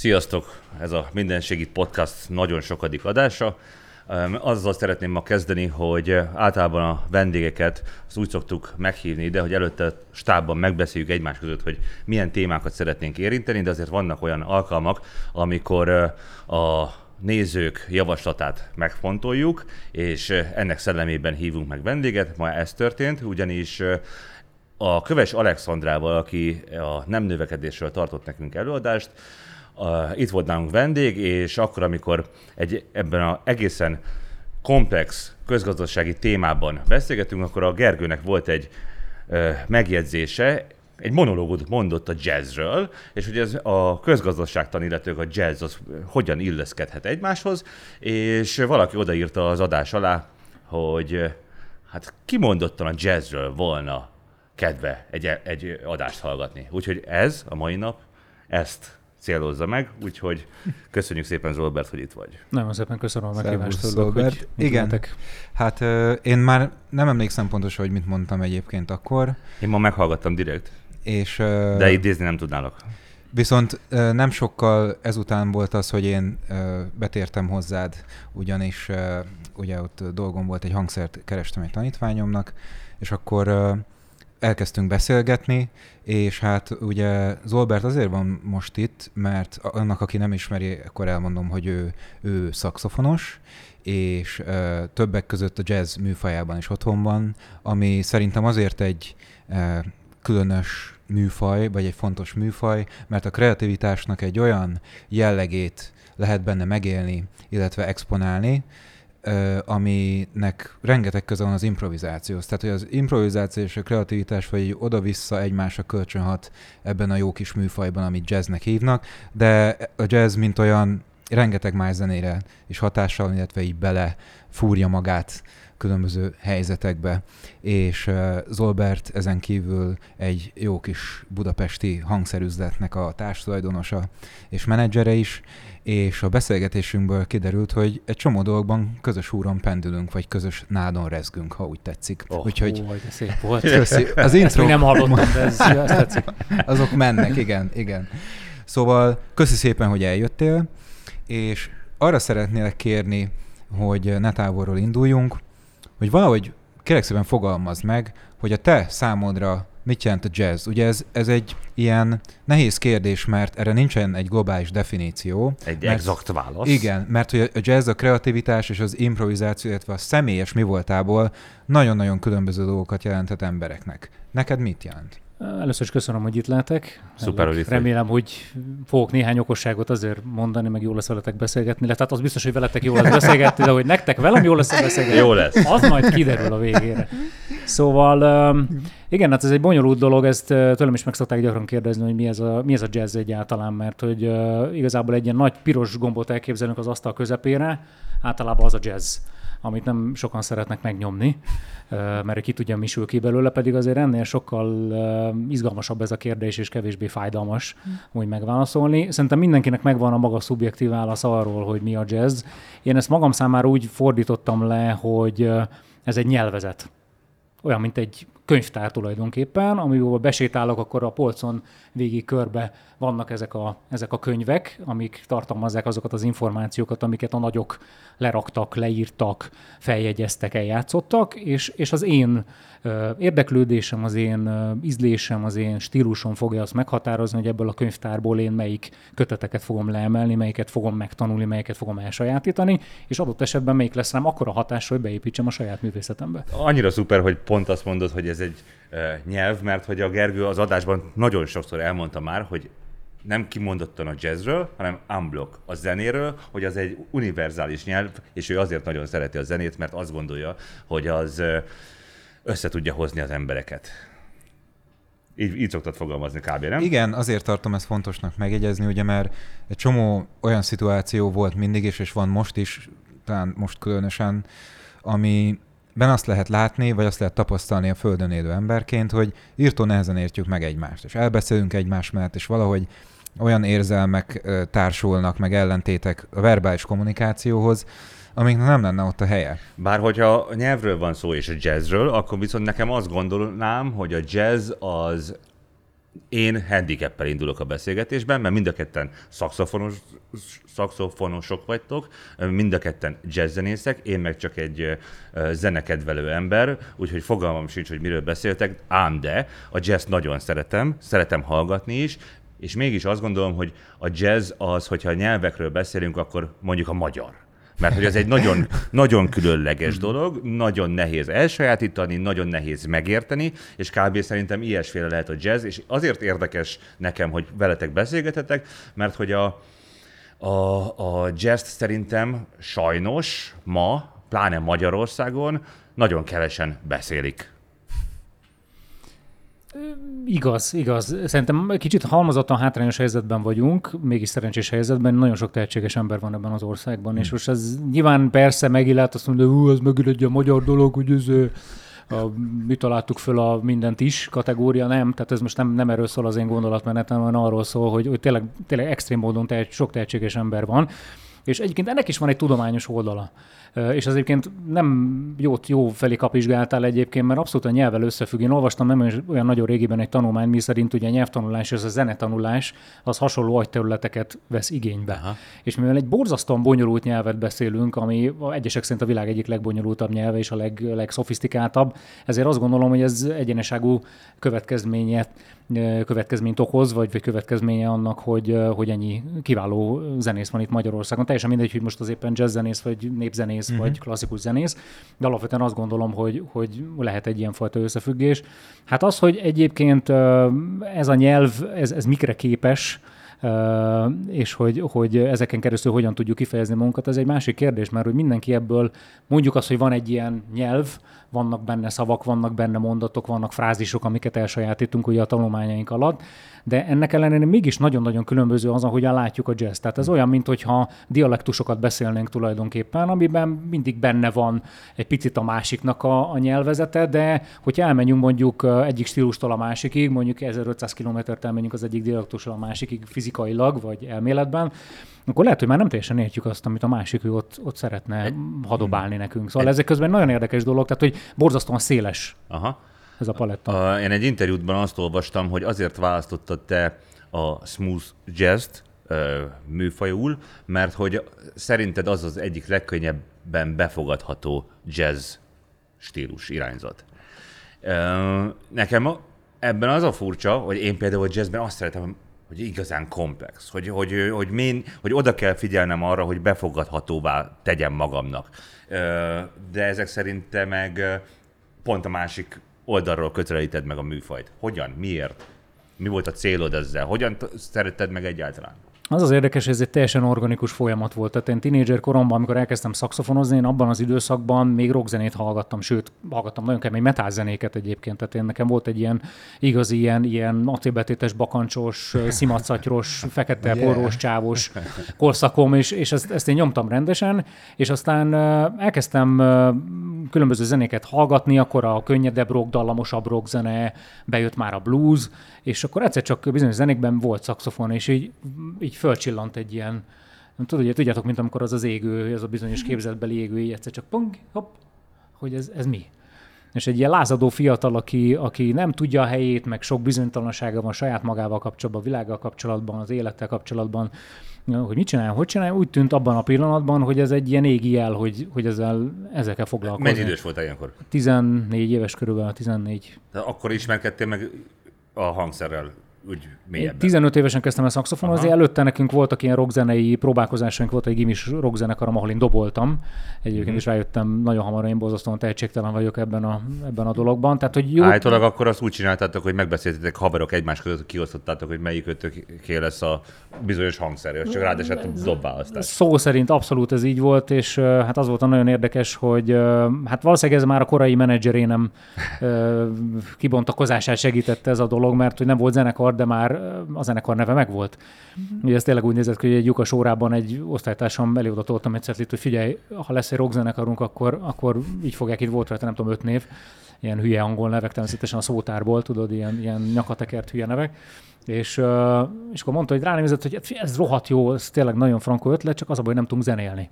Sziasztok! Ez a Minden Segít Podcast nagyon sokadik adása. Azzal szeretném ma kezdeni, hogy általában a vendégeket az úgy szoktuk meghívni ide, hogy előtte stábban megbeszéljük egymás között, hogy milyen témákat szeretnénk érinteni, de azért vannak olyan alkalmak, amikor a nézők javaslatát megfontoljuk, és ennek szellemében hívunk meg vendéget. Ma ez történt, ugyanis a Köves Alexandrával, aki a nem növekedésről tartott nekünk előadást, a, itt volt nálunk vendég, és akkor, amikor egy, ebben az egészen komplex közgazdasági témában beszélgetünk, akkor a Gergőnek volt egy ö, megjegyzése, egy monológot mondott a jazzről, és hogy ez a közgazdaságtan, illetve a jazz az hogyan illeszkedhet egymáshoz, és valaki odaírta az adás alá, hogy hát kimondottan a jazzről volna kedve egy, egy adást hallgatni. Úgyhogy ez a mai nap ezt célozza meg, úgyhogy köszönjük szépen Zolbert, hogy itt vagy. Nagyon szépen köszönöm a meghívást. Zolbert. Igen, lehetek. hát uh, én már nem emlékszem pontosan, hogy mit mondtam egyébként akkor. Én ma meghallgattam direkt. És, uh, De idézni nem tudnálok. Viszont uh, nem sokkal ezután volt az, hogy én uh, betértem hozzád, ugyanis uh, ugye ott dolgom volt, egy hangszert kerestem egy tanítványomnak, és akkor elkezdtünk beszélgetni, és hát ugye Zolbert azért van most itt, mert annak, aki nem ismeri, akkor elmondom, hogy ő, ő szakszofonos, és ö, többek között a jazz műfajában is otthon van, ami szerintem azért egy ö, különös műfaj, vagy egy fontos műfaj, mert a kreativitásnak egy olyan jellegét lehet benne megélni, illetve exponálni, aminek rengeteg köze van az improvizációhoz. Tehát, hogy az improvizáció és a kreativitás vagy oda-vissza egymásra kölcsönhat ebben a jó kis műfajban, amit jazznek hívnak, de a jazz, mint olyan, rengeteg más zenére is hatással, illetve így bele fúrja magát különböző helyzetekbe, és Zolbert ezen kívül egy jó kis budapesti hangszerüzletnek a társtulajdonosa és menedzsere is, és a beszélgetésünkből kiderült, hogy egy csomó dolgokban közös úron pendülünk, vagy közös nádon rezgünk, ha úgy tetszik. Oh, Úgyhogy... Ó, de szép volt. Köszi. Az intro... nem hallottam, de ez, ez tetszik. Azok mennek, igen, igen. Szóval köszi szépen, hogy eljöttél, és arra szeretnélek kérni, hogy ne távolról induljunk, hogy valahogy kérek szépen fogalmazd meg, hogy a te számodra mit jelent a jazz? Ugye ez, ez egy ilyen nehéz kérdés, mert erre nincsen egy globális definíció. Egy mert, exakt válasz. Igen, mert hogy a jazz a kreativitás és az improvizáció, illetve a személyes mi voltából nagyon-nagyon különböző dolgokat jelentett embereknek. Neked mit jelent? Először is köszönöm, hogy itt lehetek. Szuper, hogy itt Remélem, hogy fogok néhány okosságot azért mondani, meg jó lesz veletek beszélgetni. Tehát az biztos, hogy veletek jó lesz beszélgetni, de hogy nektek velem jó lesz beszélgetni. Jó lesz. Az majd kiderül a végére. Szóval igen, hát ez egy bonyolult dolog, ezt tőlem is meg szokták gyakran kérdezni, hogy mi ez a, mi ez a jazz egyáltalán, mert hogy igazából egy ilyen nagy piros gombot elképzelünk az asztal közepére, általában az a jazz amit nem sokan szeretnek megnyomni, mert ki tudja, mi sül ki belőle, pedig azért ennél sokkal izgalmasabb ez a kérdés, és kevésbé fájdalmas hm. úgy megválaszolni. Szerintem mindenkinek megvan a maga szubjektív válasz arról, hogy mi a jazz. Én ezt magam számára úgy fordítottam le, hogy ez egy nyelvezet. Olyan, mint egy könyvtár tulajdonképpen, amivel besétálok, akkor a polcon végig körbe vannak ezek a, ezek a könyvek, amik tartalmazzák azokat az információkat, amiket a nagyok leraktak, leírtak, feljegyeztek, eljátszottak, és, és az én érdeklődésem, az én ízlésem, az én stílusom fogja azt meghatározni, hogy ebből a könyvtárból én melyik köteteket fogom leemelni, melyiket fogom megtanulni, melyiket fogom elsajátítani, és adott esetben melyik lesz rám akkora hatás, hogy beépítsem a saját művészetembe. Annyira szuper, hogy pont azt mondod, hogy ez egy nyelv, mert hogy a Gergő az adásban nagyon sokszor elmondta már, hogy nem kimondottan a jazzről, hanem unblock a zenéről, hogy az egy univerzális nyelv, és ő azért nagyon szereti a zenét, mert azt gondolja, hogy az össze tudja hozni az embereket. Így, így szoktad fogalmazni kb. nem? Igen, azért tartom ezt fontosnak megjegyezni, ugye, mert egy csomó olyan szituáció volt mindig is, és van most is, talán most különösen, ami ben azt lehet látni, vagy azt lehet tapasztalni a Földön élő emberként, hogy írtó nehezen értjük meg egymást, és elbeszélünk egymás mellett, és valahogy olyan érzelmek társulnak, meg ellentétek a verbális kommunikációhoz, amiknek nem lenne ott a helye. Bár hogyha nyelvről van szó és a jazzről, akkor viszont nekem azt gondolnám, hogy a jazz az én handicappel indulok a beszélgetésben, mert mind a ketten szakszofonos, szakszofonosok vagytok, mind a ketten jazzzenészek, én meg csak egy zenekedvelő ember, úgyhogy fogalmam sincs, hogy miről beszéltek, ám de a jazz nagyon szeretem, szeretem hallgatni is, és mégis azt gondolom, hogy a jazz az, hogyha nyelvekről beszélünk, akkor mondjuk a magyar mert hogy ez egy nagyon, nagyon különleges dolog, nagyon nehéz elsajátítani, nagyon nehéz megérteni, és kb. szerintem ilyesféle lehet a jazz, és azért érdekes nekem, hogy veletek beszélgetetek, mert hogy a, a, a jazz szerintem sajnos ma, pláne Magyarországon nagyon kevesen beszélik. Igaz, igaz. Szerintem kicsit halmozottan hátrányos helyzetben vagyunk, mégis szerencsés helyzetben. Nagyon sok tehetséges ember van ebben az országban, hmm. és most ez nyilván persze megillet, azt mondja, hogy ez megillet egy a magyar dolog, hogy ez a, mi találtuk föl a mindent is kategória, nem, tehát ez most nem, nem erről szól az én gondolatmenetem, hanem arról szól, hogy, hogy tényleg, tényleg extrém módon tehet, sok tehetséges ember van, és egyébként ennek is van egy tudományos oldala és az egyébként nem jót jó felé kapizsgáltál egyébként, mert abszolút a nyelvvel összefügg. Én olvastam nem olyan nagyon régiben egy tanulmány, mi szerint ugye a nyelvtanulás és a zenetanulás az hasonló agyterületeket vesz igénybe. Aha. És mivel egy borzasztóan bonyolult nyelvet beszélünk, ami egyesek szerint a világ egyik legbonyolultabb nyelve és a leg, legszofisztikáltabb, ezért azt gondolom, hogy ez egyeneságú következményet következményt okoz, vagy, vagy következménye annak, hogy, hogy ennyi kiváló zenész van itt Magyarországon. Teljesen mindegy, hogy most az éppen jazzzenész, vagy népzenész, uh-huh. vagy klasszikus zenész, de alapvetően azt gondolom, hogy, hogy lehet egy ilyen fajta összefüggés. Hát az, hogy egyébként ez a nyelv, ez, ez mikre képes, és hogy, hogy ezeken keresztül hogyan tudjuk kifejezni magunkat, ez egy másik kérdés, mert hogy mindenki ebből mondjuk azt, hogy van egy ilyen nyelv, vannak benne szavak, vannak benne mondatok, vannak frázisok, amiket elsajátítunk ugye a tanulmányaink alatt, de ennek ellenére mégis nagyon-nagyon különböző az, ahogyan látjuk a jazz. Tehát ez olyan, mintha dialektusokat beszélnénk tulajdonképpen, amiben mindig benne van egy picit a másiknak a, a nyelvezete, de hogyha elmenjünk mondjuk egyik stílustól a másikig, mondjuk 1500 kilométert elmenjünk az egyik dialektusról a másikig fizikailag, vagy elméletben, akkor lehet, hogy már nem teljesen értjük azt, amit a másik ő ott, ott szeretne hadobálni nekünk. Szóval ezek közben nagyon érdekes dolog, tehát hogy borzasztóan széles Aha. ez a paletta. A, én egy interjútban azt olvastam, hogy azért választottad te a smooth jazz-t, műfajul, mert hogy szerinted az az egyik legkönnyebben befogadható jazz stílus irányzat. Nekem ebben az a furcsa, hogy én például a jazzben azt szeretem, hogy igazán komplex, hogy, hogy, hogy, hogy, hogy oda kell figyelnem arra, hogy befogadhatóvá tegyem magamnak. De ezek szerint te meg pont a másik oldalról közelíted meg a műfajt. Hogyan? Miért? Mi volt a célod ezzel? Hogyan szeretted meg egyáltalán? Az az érdekes, hogy ez egy teljesen organikus folyamat volt. Tehát én tínédzser koromban, amikor elkezdtem szakszofonozni, én abban az időszakban még rockzenét hallgattam, sőt, hallgattam nagyon kemény metálzenéket egyébként. Tehát én nekem volt egy ilyen igazi, ilyen, ilyen acélbetétes, bakancsos, szimacatyros, fekete, yeah. porrós, csávos korszakom, és, és ezt, ezt én nyomtam rendesen, és aztán elkezdtem különböző zenéket hallgatni, akkor a könnyedebb rock, dallamosabb rock zene, bejött már a blues, és akkor egyszer csak bizonyos zenékben volt szakszofon, és így, így fölcsillant egy ilyen, nem tudod, tudjátok, mint amikor az az égő, ez a bizonyos képzetbeli égő, egyszer csak pong, hopp, hogy ez, ez mi? és egy ilyen lázadó fiatal, aki, aki nem tudja a helyét, meg sok bizonytalansága van saját magával kapcsolatban, a világgal kapcsolatban, az élettel kapcsolatban, hogy mit csinál, hogy csinál, úgy tűnt abban a pillanatban, hogy ez egy ilyen égi jel, hogy, hogy ezzel, ezekkel foglalkozni. Mennyi idős volt ilyenkor? 14 éves körülbelül, 14. De akkor ismerkedtél meg a hangszerrel úgy mélyebben. 15 évesen kezdtem el szakszofonozni, előtte nekünk voltak ilyen rockzenei próbálkozásaink, volt egy gimis rockzenekarom, ahol én doboltam. Egyébként mm. is rájöttem nagyon hamar, én borzasztóan tehetségtelen vagyok ebben a, ebben a dologban. Tehát, hogy jó... Állítólag akkor azt úgy csináltátok, hogy megbeszéltetek haverok egymás között, kiosztottátok, hogy melyik ötöké lesz a bizonyos hangszer, és csak rádesett dobválasztás. Szó szerint abszolút ez így volt, és hát az volt a nagyon érdekes, hogy hát valószínűleg ez már a korai menedzserénem kibontakozását segítette ez a dolog, mert hogy nem volt zenekar, zenekar, de már a zenekar neve megvolt. Uh-huh. Ugye ez tényleg úgy nézett ki, hogy egy lyukas órában egy osztálytársam elé oda toltam egy cetlit, hogy figyelj, ha lesz egy rockzenekarunk, akkor, akkor így fogják, itt volt rajta nem tudom, öt név, ilyen hülye angol nevek, természetesen a szótárból, tudod, ilyen, ilyen nyakatekert hülye nevek. És, és akkor mondta, hogy ránézett, hogy ez rohadt jó, ez tényleg nagyon frankó ötlet, csak az a baj, hogy nem tudunk zenélni.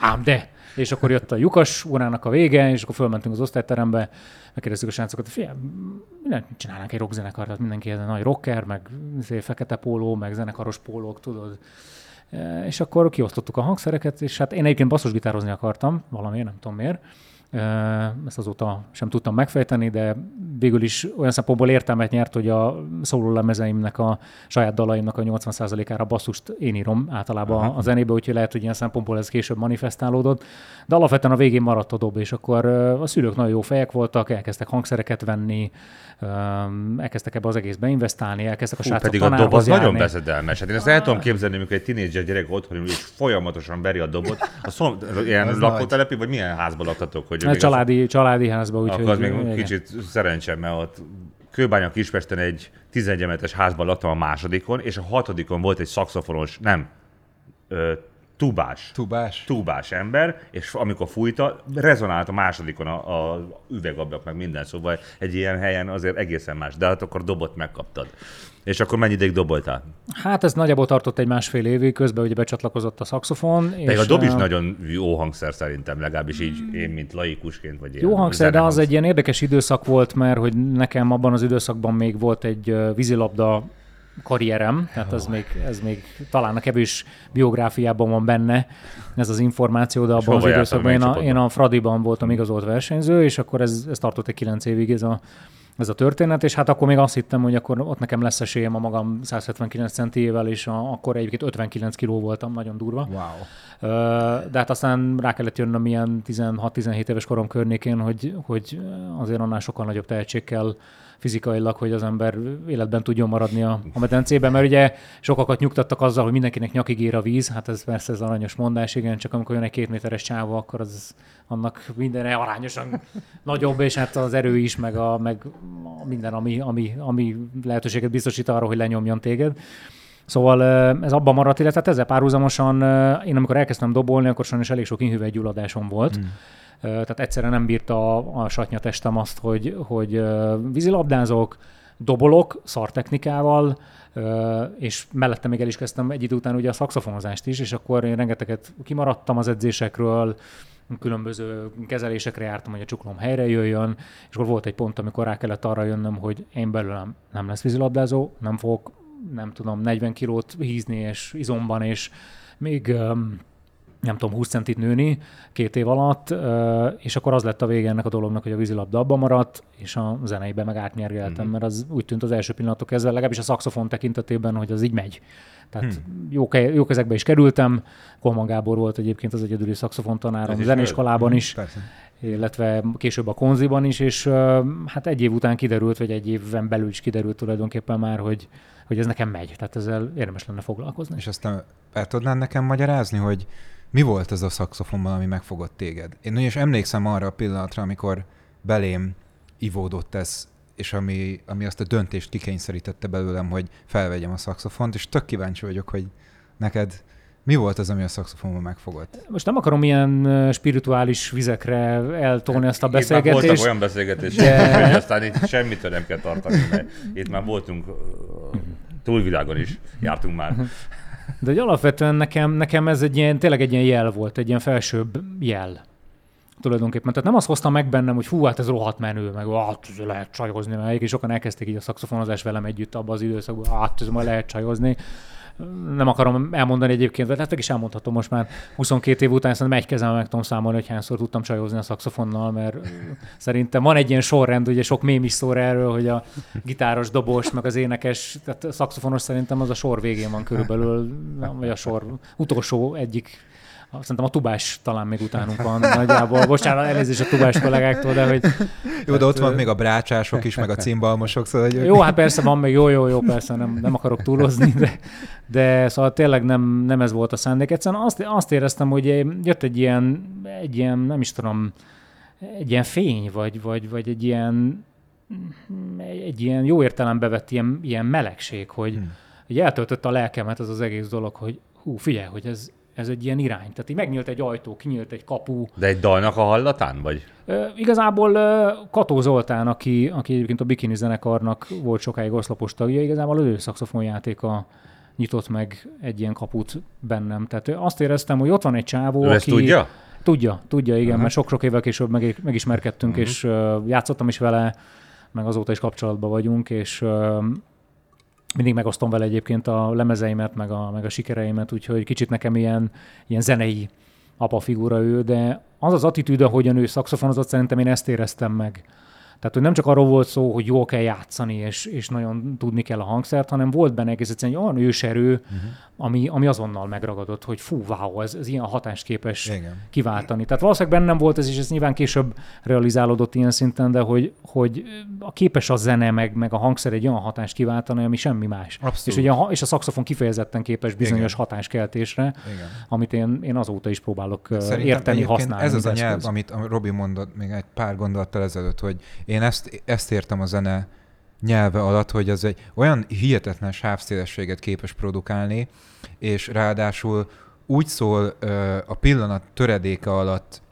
Ám de! És akkor jött a lyukas órának a vége, és akkor fölmentünk az osztályterembe, megkérdeztük a srácokat, figyelj, minden csinálnánk egy rockzenekar, tehát mindenki ez a nagy rocker, meg izé, fekete póló, meg zenekaros pólók, tudod. E, és akkor kiosztottuk a hangszereket, és hát én egyébként basszusgitározni akartam, valamiért, nem tudom miért. Ezt azóta sem tudtam megfejteni, de végül is olyan szempontból értelmet nyert, hogy a szóló lemezeimnek, a saját dalaimnak a 80%-ára basszust én írom általában Aha. a zenébe, úgyhogy lehet, hogy ilyen szempontból ez később manifestálódott. De alapvetően a végén maradt a dob, és akkor a szülők nagyon jó fejek voltak, elkezdtek hangszereket venni, elkezdtek ebbe az egészbe investálni, elkezdtek a Hú, pedig a dob az járni. nagyon veszedelmes. Hát én ezt el tudom képzelni, amikor egy tinédzser gyerek otthon és folyamatosan veri a dobot. A szom, ilyen lakótelepi, vagy milyen házban lakhatok? Hogy hát családi, az... családi házban. Úgy, akkor az még igen. kicsit szerencsém, mert ott Kőbánya Kispesten egy 11 emeletes házban laktam a másodikon, és a hatodikon volt egy szakszofonos, nem, ö, tubás. Tubás. Tubás ember, és amikor fújta, rezonált a másodikon a, a üvegablak, meg minden, szóval egy ilyen helyen azért egészen más, de hát akkor dobot megkaptad. És akkor mennyi ideig doboltál? Hát ez nagyjából tartott egy másfél évig, közben ugye becsatlakozott a szaxofon. De és a dob is a... nagyon jó hangszer szerintem, legalábbis így én, mint laikusként. Vagy jó hangszer, de az egy ilyen érdekes időszak volt, mert hogy nekem abban az időszakban még volt egy vízilabda karrierem, tehát ez még, ez még talán a kevés biográfiában van benne ez az információ, de abban az időszakban én a, én a Fradiban voltam igazolt versenyző, és akkor ez, ez tartott egy kilenc évig ez a, ez a történet, és hát akkor még azt hittem, hogy akkor ott nekem lesz esélyem a magam 179 centiével, és a, akkor egyébként 59 kiló voltam, nagyon durva. Wow. De hát aztán rá kellett jönnöm ilyen 16-17 éves korom környékén, hogy, hogy azért annál sokkal nagyobb tehetség kell fizikailag, hogy az ember életben tudjon maradni a, a medencében, mert ugye sokakat nyugtattak azzal, hogy mindenkinek nyakig ér a víz, hát ez persze ez aranyos mondás, igen, csak amikor jön egy két méteres csáva, akkor az annak minden arányosan nagyobb, és hát az erő is, meg, a, meg minden, ami, ami, ami lehetőséget biztosít arra, hogy lenyomjon téged. Szóval ez abban maradt, illetve hát ezzel párhuzamosan én amikor elkezdtem dobolni, akkor sajnos elég sok inhüvelygyulladásom volt. Mm tehát egyszerűen nem bírta a, a satnyatestem azt, hogy, hogy vízilabdázok, dobolok szartechnikával, és mellette még el is kezdtem egy idő után ugye a szakszofonozást is, és akkor én rengeteget kimaradtam az edzésekről, különböző kezelésekre jártam, hogy a csuklom helyre jöjjön, és akkor volt egy pont, amikor rá kellett arra jönnöm, hogy én belőlem nem lesz vízilabdázó, nem fogok, nem tudom, 40 kilót hízni és izomban, és még nem tudom, 20 centit nőni két év alatt, és akkor az lett a vége ennek a dolognak, hogy a vízilabda abba maradt, és a zeneibe meg átnyergeltem, mm-hmm. mert az úgy tűnt az első pillanatok kezdve, legalábbis a szaxofon tekintetében, hogy az így megy. Tehát hmm. jó, jó kezekbe is kerültem. Kolman Gábor volt egyébként az egyedüli szaxofontanárom a zenéskolában is, Persze. illetve később a konziban is, és hát egy év után kiderült, vagy egy éven belül is kiderült tulajdonképpen már, hogy, hogy ez nekem megy. Tehát ezzel érdemes lenne foglalkozni. És aztán el tudnál nekem magyarázni, hogy mi volt az a szakszofonban, ami megfogott téged? Én is emlékszem arra a pillanatra, amikor belém ivódott ez, és ami, ami azt a döntést kikényszerítette belőlem, hogy felvegyem a szakszofont, és tök kíváncsi vagyok, hogy neked mi volt az, ami a szakszofonban megfogott? Most nem akarom ilyen spirituális vizekre eltolni ezt a beszélgetést. Itt már voltak olyan beszélgetések, de... hogy aztán itt semmitől nem kell tartani, mert itt már voltunk túlvilágon is, jártunk már. De hogy alapvetően nekem, nekem ez egy ilyen, tényleg egy ilyen jel volt, egy ilyen felsőbb jel. tulajdonképpen. Tehát nem azt hozta meg bennem, hogy hú, hát ez rohadt menő, meg hát lehet csajozni, mert és sokan elkezdték így a szakszofonozást velem együtt abban az időszakban, hát ez majd lehet csajozni. Nem akarom elmondani egyébként, de hát is elmondhatom most már 22 év után, szerintem egy kezem meg tudom számolni, hogy hányszor tudtam csajozni a szakszofonnal, mert szerintem van egy ilyen sorrend, ugye sok mém is szól erről, hogy a gitáros, dobos, meg az énekes, tehát a szakszofonos szerintem az a sor végén van körülbelül, vagy a sor utolsó egyik Szerintem a tubás talán még utánunk van nagyjából. Bocsánat, elnézést a tubás kollégáktól, de hogy... Jó, de ott van még a brácsások is, meg a cimbalmosok, szóval... Hogy... Jó, hát persze van még, jó, jó, jó, persze, nem, nem akarok túlozni, de, de szóval tényleg nem, nem ez volt a szándék. Egyszerűen azt, azt éreztem, hogy jött egy ilyen, egy ilyen, nem is tudom, egy ilyen fény, vagy, vagy, vagy egy ilyen, egy ilyen jó értelembe vett ilyen, ilyen melegség, hogy, hmm. hogy eltöltötte a lelkemet az az egész dolog, hogy hú, figyelj, hogy ez, ez egy ilyen irány. Tehát így megnyílt egy ajtó, kinyílt egy kapu. De egy dalnak a hallatán, vagy? E, igazából Kató Zoltán, aki, aki egyébként a Bikini zenekarnak volt sokáig oszlopos tagja, igazából az ő szakszofonjátéka nyitott meg egy ilyen kaput bennem. Tehát azt éreztem, hogy ott van egy csávó, ő aki... tudja? Tudja, tudja, igen, uh-huh. mert sok-sok évvel később meg, megismerkedtünk, uh-huh. és uh, játszottam is vele, meg azóta is kapcsolatban vagyunk, és uh, mindig megosztom vele egyébként a lemezeimet, meg a, meg a sikereimet, úgyhogy kicsit nekem ilyen, ilyen zenei apa figura ő, de az az attitűd, ahogyan ő szakszofonozott, szerintem én ezt éreztem meg. Tehát, hogy nem csak arról volt szó, hogy jól kell játszani, és, és nagyon tudni kell a hangszert, hanem volt benne egész egyszerűen egy olyan őserő, uh-huh. ami, ami azonnal megragadott, hogy fú, wow, ez, ez ilyen hatást képes Igen. kiváltani. Tehát valószínűleg bennem volt ez, és ez nyilván később realizálódott ilyen szinten, de hogy, hogy a képes a zene, meg, meg a hangszer egy olyan hatást kiváltani, ami semmi más. Abszolút. És, ugye a, és a szakszofon kifejezetten képes bizonyos Igen. hatáskeltésre, Igen. amit én, én azóta is próbálok Szerintem érteni, használni. Ez az a nyelv, amit Robi mondott még egy pár gondolattal ezelőtt, hogy én ezt, ezt értem a zene nyelve alatt, hogy az egy olyan hihetetlen sávszélességet képes produkálni, és ráadásul úgy szól ö, a pillanat töredéke alatt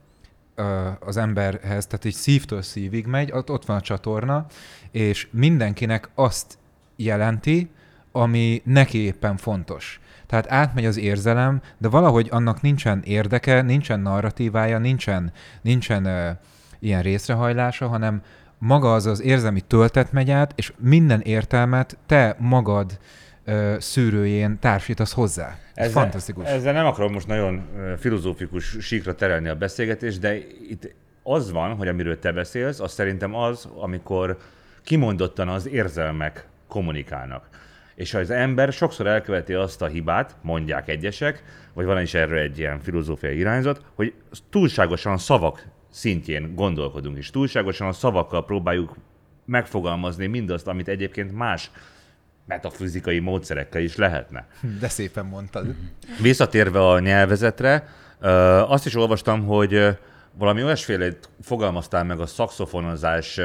ö, az emberhez, tehát egy szívtől szívig megy, ott, ott van a csatorna, és mindenkinek azt jelenti, ami neki éppen fontos. Tehát átmegy az érzelem, de valahogy annak nincsen érdeke, nincsen narratívája, nincsen, nincsen ö, ilyen részrehajlása, hanem maga az az érzelmi töltet megy át, és minden értelmet te magad ö, szűrőjén társítasz hozzá. Ezzel, Fantasztikus. Ezzel nem akarom most nagyon filozófikus síkra terelni a beszélgetést, de itt az van, hogy amiről te beszélsz, az szerintem az, amikor kimondottan az érzelmek kommunikálnak. És az ember sokszor elköveti azt a hibát, mondják egyesek, vagy van is erről egy ilyen filozófiai irányzat, hogy túlságosan szavak szintjén gondolkodunk, és túlságosan a szavakkal próbáljuk megfogalmazni mindazt, amit egyébként más metafizikai módszerekkel is lehetne. De szépen mondtad. Visszatérve a nyelvezetre, azt is olvastam, hogy valami olyasféle fogalmaztál meg a szakszofonozás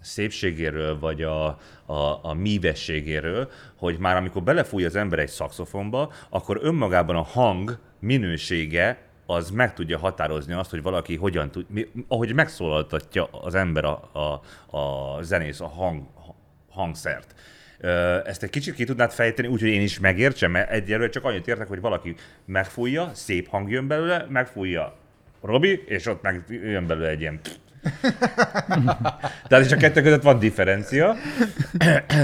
szépségéről, vagy a, a, a mívességéről, hogy már amikor belefúj az ember egy szakszofonba, akkor önmagában a hang minősége az meg tudja határozni azt, hogy valaki hogyan tud, mi, ahogy megszólaltatja az ember a, a, a zenész a hang, hangszert. Ezt egy kicsit ki tudnád fejteni, úgyhogy én is megértsem, mert egyelőre csak annyit értek, hogy valaki megfújja, szép hang jön belőle, megfújja Robi, és ott meg jön belőle egy ilyen Tehát is a kettő között van differencia,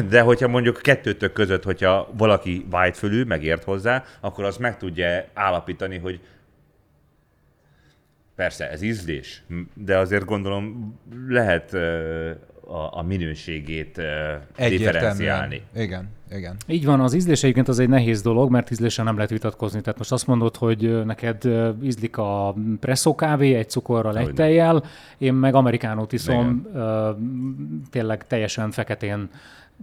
de hogyha mondjuk kettőtök között, hogyha valaki vájt fölül, megért hozzá, akkor az meg tudja állapítani, hogy Persze, ez ízlés, de azért gondolom lehet a, a minőségét differenciálni. Igen, igen. Így van, az ízlés egyébként az egy nehéz dolog, mert ízléssel nem lehet vitatkozni. Tehát most azt mondod, hogy neked ízlik a presszó kávé egy cukorral, egy tejjel, én meg amerikánót iszom, igen. tényleg teljesen feketén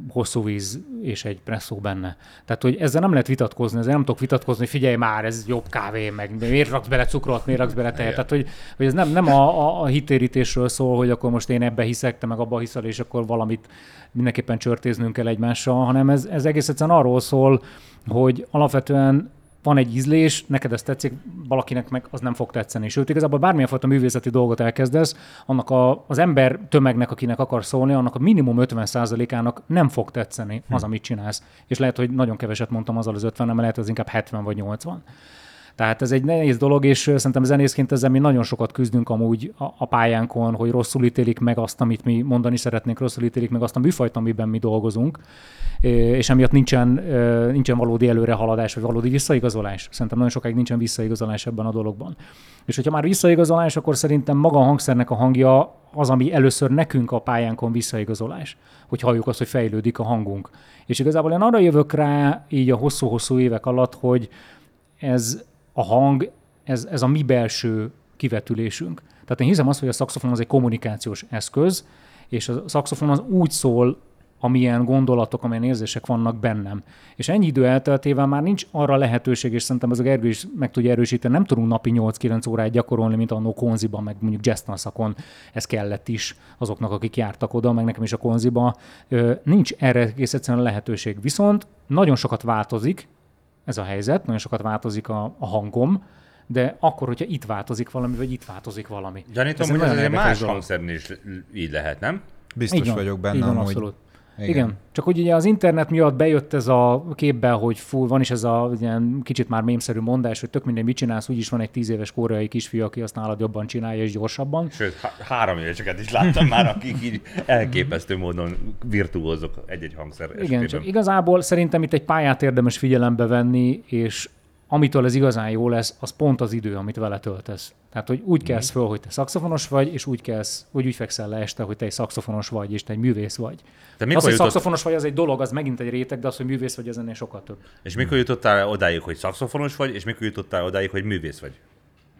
hosszú víz és egy presszó benne. Tehát, hogy ezzel nem lehet vitatkozni, ezzel nem tudok vitatkozni, hogy figyelj már, ez jobb kávé, meg miért raksz bele cukrot, miért raksz bele tejet. Tehát, hogy, hogy ez nem, nem a, a, a hitérítésről szól, hogy akkor most én ebbe hiszek, te meg abba hiszel, és akkor valamit mindenképpen csörtéznünk kell egymással, hanem ez, ez egész egyszerűen arról szól, hogy alapvetően van egy ízlés, neked ez tetszik, valakinek meg az nem fog tetszeni. Sőt, igazából bármilyen fajta művészeti dolgot elkezdesz, annak a, az ember tömegnek, akinek akar szólni, annak a minimum 50%-ának nem fog tetszeni az, hm. amit csinálsz. És lehet, hogy nagyon keveset mondtam azzal az 50 nem lehet az inkább 70 vagy 80. Tehát ez egy nehéz dolog, és szerintem zenészként ezzel mi nagyon sokat küzdünk amúgy a, a pályánkon, hogy rosszul ítélik meg azt, amit mi mondani szeretnénk, rosszul ítélik meg azt a műfajt, amiben mi dolgozunk, és emiatt nincsen, nincsen valódi előrehaladás, vagy valódi visszaigazolás. Szerintem nagyon sokáig nincsen visszaigazolás ebben a dologban. És hogyha már visszaigazolás, akkor szerintem maga a hangszernek a hangja az, ami először nekünk a pályánkon visszaigazolás, hogy halljuk azt, hogy fejlődik a hangunk. És igazából én arra jövök rá így a hosszú-hosszú évek alatt, hogy ez a hang, ez, ez a mi belső kivetülésünk. Tehát én hiszem azt, hogy a szakszofon az egy kommunikációs eszköz, és a szakszofon az úgy szól, amilyen gondolatok, amilyen érzések vannak bennem. És ennyi idő elteltével már nincs arra lehetőség, és szerintem ez a Gergő is meg tudja erősíteni, nem tudunk napi 8-9 órát gyakorolni, mint annó konziban, meg mondjuk jazz szakon, ez kellett is azoknak, akik jártak oda, meg nekem is a konziba. Nincs erre egész egyszerűen lehetőség. Viszont nagyon sokat változik, ez a helyzet, nagyon sokat változik a, a hangom, de akkor, hogyha itt változik valami, vagy itt változik valami. Gyanítom, hogy ez egy más hangszernél is így lehet, nem? Biztos így vagyok benne, hogy... Abszolút. Igen. Igen. Csak hogy ugye az internet miatt bejött ez a képbe, hogy fú, van is ez a ilyen kicsit már mémszerű mondás, hogy tök minden mit csinálsz, úgyis van egy tíz éves koreai kisfiú, aki azt nálad jobban csinálja és gyorsabban. Sőt, há- három éveseket is láttam már, akik így elképesztő módon virtuózok egy-egy hangszer Igen, esetében. csak igazából szerintem itt egy pályát érdemes figyelembe venni, és amitől ez igazán jó lesz, az pont az idő, amit vele töltesz. Tehát, hogy úgy kelsz föl, hogy te szakszofonos vagy, és úgy kelsz, hogy úgy fekszel le este, hogy te egy szakszofonos vagy, és te egy művész vagy. De mikor az, hogy jutott... szakszofonos vagy, az egy dolog, az megint egy réteg, de az, hogy művész vagy, az ennél sokkal több. És mikor jutottál odáig, hogy szakszofonos vagy, és mikor jutottál odáig, hogy művész vagy?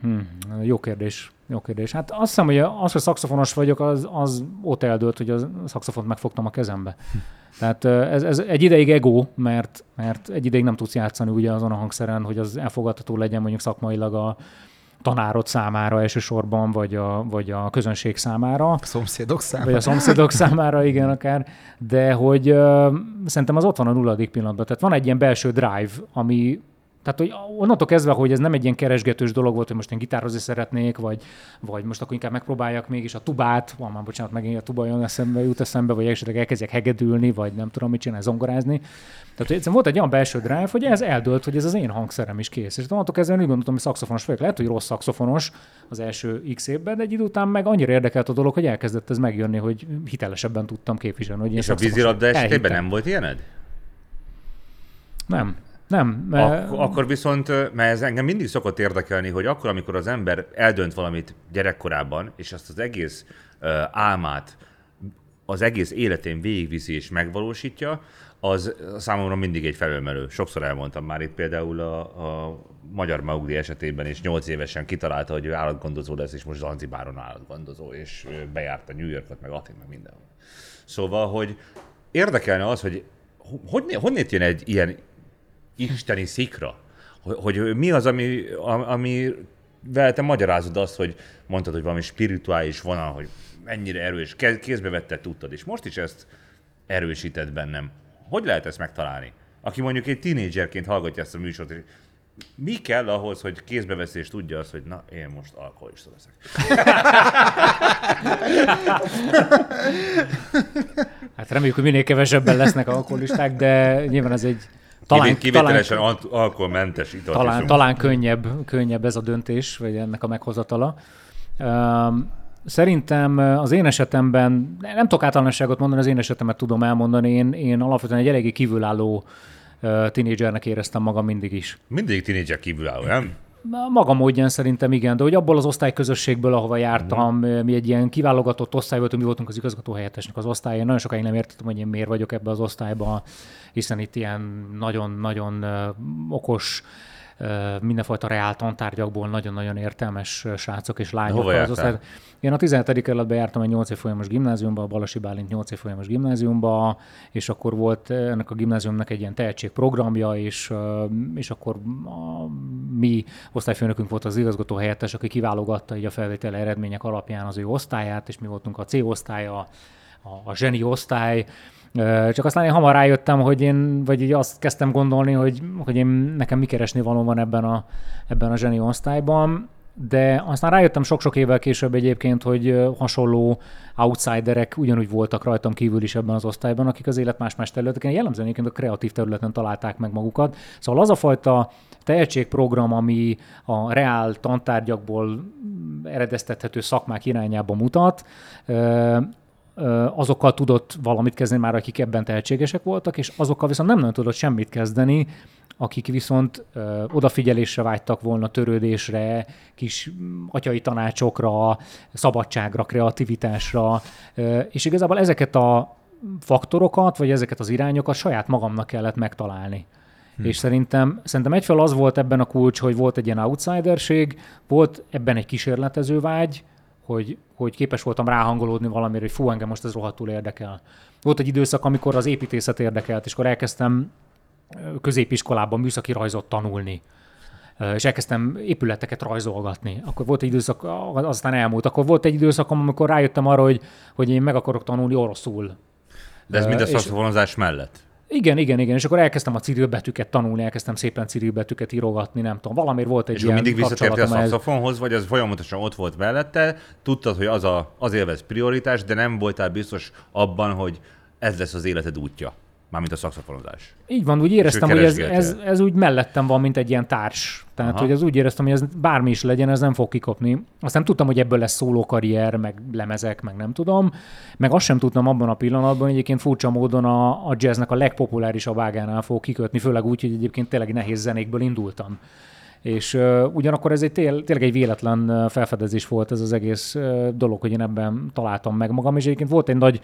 Hmm, jó kérdés. Jó kérdés. Hát azt hiszem, hogy az, hogy szakszofonos vagyok, az, az ott eldőlt, hogy a szakszofont megfogtam a kezembe. Tehát ez, ez egy ideig ego, mert, mert egy ideig nem tudsz játszani ugye azon a hangszeren, hogy az elfogadható legyen mondjuk szakmailag a tanárod számára elsősorban, vagy a, vagy a közönség számára. A szomszédok számára. Vagy a szomszédok számára, igen, akár. De hogy uh, szerintem az ott van a nulladik pillanatban. Tehát van egy ilyen belső drive, ami tehát, hogy onnantól kezdve, hogy ez nem egy ilyen keresgetős dolog volt, hogy most én gitározni szeretnék, vagy, vagy most akkor inkább megpróbáljak mégis a tubát, van már bocsánat, megint a tuba jön eszembe, jut eszembe, vagy esetleg elkezdjek hegedülni, vagy nem tudom mit csinálni, zongorázni. Tehát egyszerűen volt egy olyan belső drive, hogy ez eldőlt, hogy ez az én hangszerem is kész. És onnantól kezdve úgy gondoltam, hogy szakszofonos vagyok. Lehet, hogy rossz szakszofonos az első x évben, de egy idő után meg annyira érdekelt a dolog, hogy elkezdett ez megjönni, hogy hitelesebben tudtam képviselni. Hogy és a vízilabda esetében nem volt ilyened? Nem. Nem. Ak- akkor viszont, mert ez engem mindig szokott érdekelni, hogy akkor, amikor az ember eldönt valamit gyerekkorában, és azt az egész uh, álmát az egész életén végigviszi és megvalósítja, az számomra mindig egy felülmelő. Sokszor elmondtam már itt például a, a magyar Maugli esetében is 8 évesen kitalálta, hogy ő állatgondozó lesz, és most Zanzibáron állatgondozó, és bejárta New Yorkot, meg Atin, meg mindenhol. Szóval, hogy érdekelne az, hogy hogy, honnét jön egy ilyen isteni szikra? Hogy, hogy mi az, ami, ami te magyarázod azt, hogy mondtad, hogy valami spirituális vonal, hogy mennyire erős, kézbe vetted, tudtad, és most is ezt erősített bennem. Hogy lehet ezt megtalálni? Aki mondjuk egy tínédzserként hallgatja ezt a műsort, és mi kell ahhoz, hogy kézbe veszi és tudja azt, hogy na, én most alkoholista leszek. Hát reméljük, hogy minél kevesebben lesznek alkoholisták, de nyilván ez egy talán, kivételesen talán, alkoholmentes ital. Talán, talán könnyebb, könnyebb ez a döntés, vagy ennek a meghozatala. Szerintem az én esetemben, nem tudok általánosságot mondani, az én esetemet tudom elmondani, én, én alapvetően egy eléggé kívülálló tinédzsernek éreztem magam mindig is. Mindig tinédzser kívülálló, nem? Maga módján szerintem igen, de hogy abból az osztályközösségből, ahova jártam, mm. mi egy ilyen kiválogatott osztály voltunk, mi voltunk az igazgató helyettesnek az osztályon. Nagyon sokáig nem értettem, hogy én miért vagyok ebbe az osztályba, hiszen itt ilyen nagyon-nagyon okos mindenfajta reál tantárgyakból nagyon-nagyon értelmes srácok és lányok. Hova az osztály... Én a 17. kerületben jártam egy 8 év folyamos gimnáziumba, a Balasi Bálint 8 év folyamos gimnáziumba, és akkor volt ennek a gimnáziumnak egy ilyen tehetségprogramja, és, és akkor a, mi osztályfőnökünk volt az igazgató helyettes, aki kiválogatta így a felvétel eredmények alapján az ő osztályát, és mi voltunk a C osztálya, a, a zseni osztály, csak aztán én hamar rájöttem, hogy én, vagy így azt kezdtem gondolni, hogy, hogy én, nekem mi keresni való van ebben a, ebben a zseni osztályban. de aztán rájöttem sok-sok évvel később egyébként, hogy hasonló outsiderek ugyanúgy voltak rajtam kívül is ebben az osztályban, akik az élet más-más területeken, jellemzően egyébként a kreatív területen találták meg magukat. Szóval az a fajta tehetségprogram, ami a reál tantárgyakból eredeztethető szakmák irányába mutat, azokkal tudott valamit kezdeni már, akik ebben tehetségesek voltak, és azokkal viszont nem nagyon tudott semmit kezdeni, akik viszont ö, odafigyelésre vágytak volna, törődésre, kis atyai tanácsokra, szabadságra, kreativitásra, ö, és igazából ezeket a faktorokat, vagy ezeket az irányokat saját magamnak kellett megtalálni. Hmm. És szerintem, szerintem egyfelől az volt ebben a kulcs, hogy volt egy ilyen outsiderség, volt ebben egy kísérletező vágy, hogy, hogy képes voltam ráhangolódni valamire, hogy fú, engem most ez rohadtul érdekel. Volt egy időszak, amikor az építészet érdekelt, és akkor elkezdtem középiskolában műszaki rajzot tanulni és elkezdtem épületeket rajzolgatni. Akkor volt egy időszak, aztán elmúlt. Akkor volt egy időszak, amikor rájöttem arra, hogy, hogy én meg akarok tanulni oroszul. De ez mind a szakszoffonozás mellett? Igen, igen, igen. És akkor elkezdtem a cirilbetűket tanulni, elkezdtem szépen cirilbetűket írogatni, nem tudom. Valamiért volt egy és ilyen mindig visszatértél a szakszofonhoz, vagy az folyamatosan ott volt mellette, tudtad, hogy az, a, az élvez prioritás, de nem voltál biztos abban, hogy ez lesz az életed útja. Mármint a szakszofonozás. Így van, úgy éreztem, hogy ez, ez, ez, úgy mellettem van, mint egy ilyen társ. Tehát, Aha. hogy az úgy éreztem, hogy ez bármi is legyen, ez nem fog kikopni. Aztán tudtam, hogy ebből lesz szólókarrier, meg lemezek, meg nem tudom. Meg azt sem tudtam abban a pillanatban, hogy egyébként furcsa módon a, a jazznek a legpopulárisabb ágánál fog kikötni, főleg úgy, hogy egyébként tényleg nehéz zenékből indultam. És uh, ugyanakkor ez egy tél, tényleg egy véletlen felfedezés volt ez az egész uh, dolog, hogy én ebben találtam meg magam, és egyébként volt egy nagy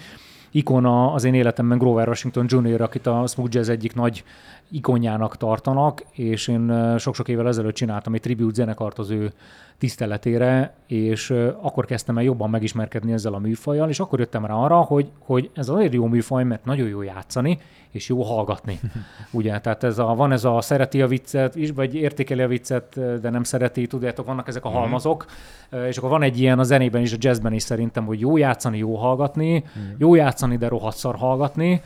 ikona az én életemben Grover Washington Jr., akit a smooth jazz egyik nagy ikonjának tartanak, és én sok-sok évvel ezelőtt csináltam egy tribute zenekart az ő tiszteletére, és akkor kezdtem el jobban megismerkedni ezzel a műfajjal, és akkor jöttem rá arra, hogy, hogy ez azért jó műfaj, mert nagyon jó játszani, és jó hallgatni. Ugye, tehát ez a, van ez a szereti a viccet, is, vagy értékeli a viccet, de nem szereti, tudjátok, vannak ezek a mhm. halmazok, és akkor van egy ilyen a zenében is, a jazzben is szerintem, hogy jó játszani, jó hallgatni, mhm. jó játszani, de rohadt szar hallgatni,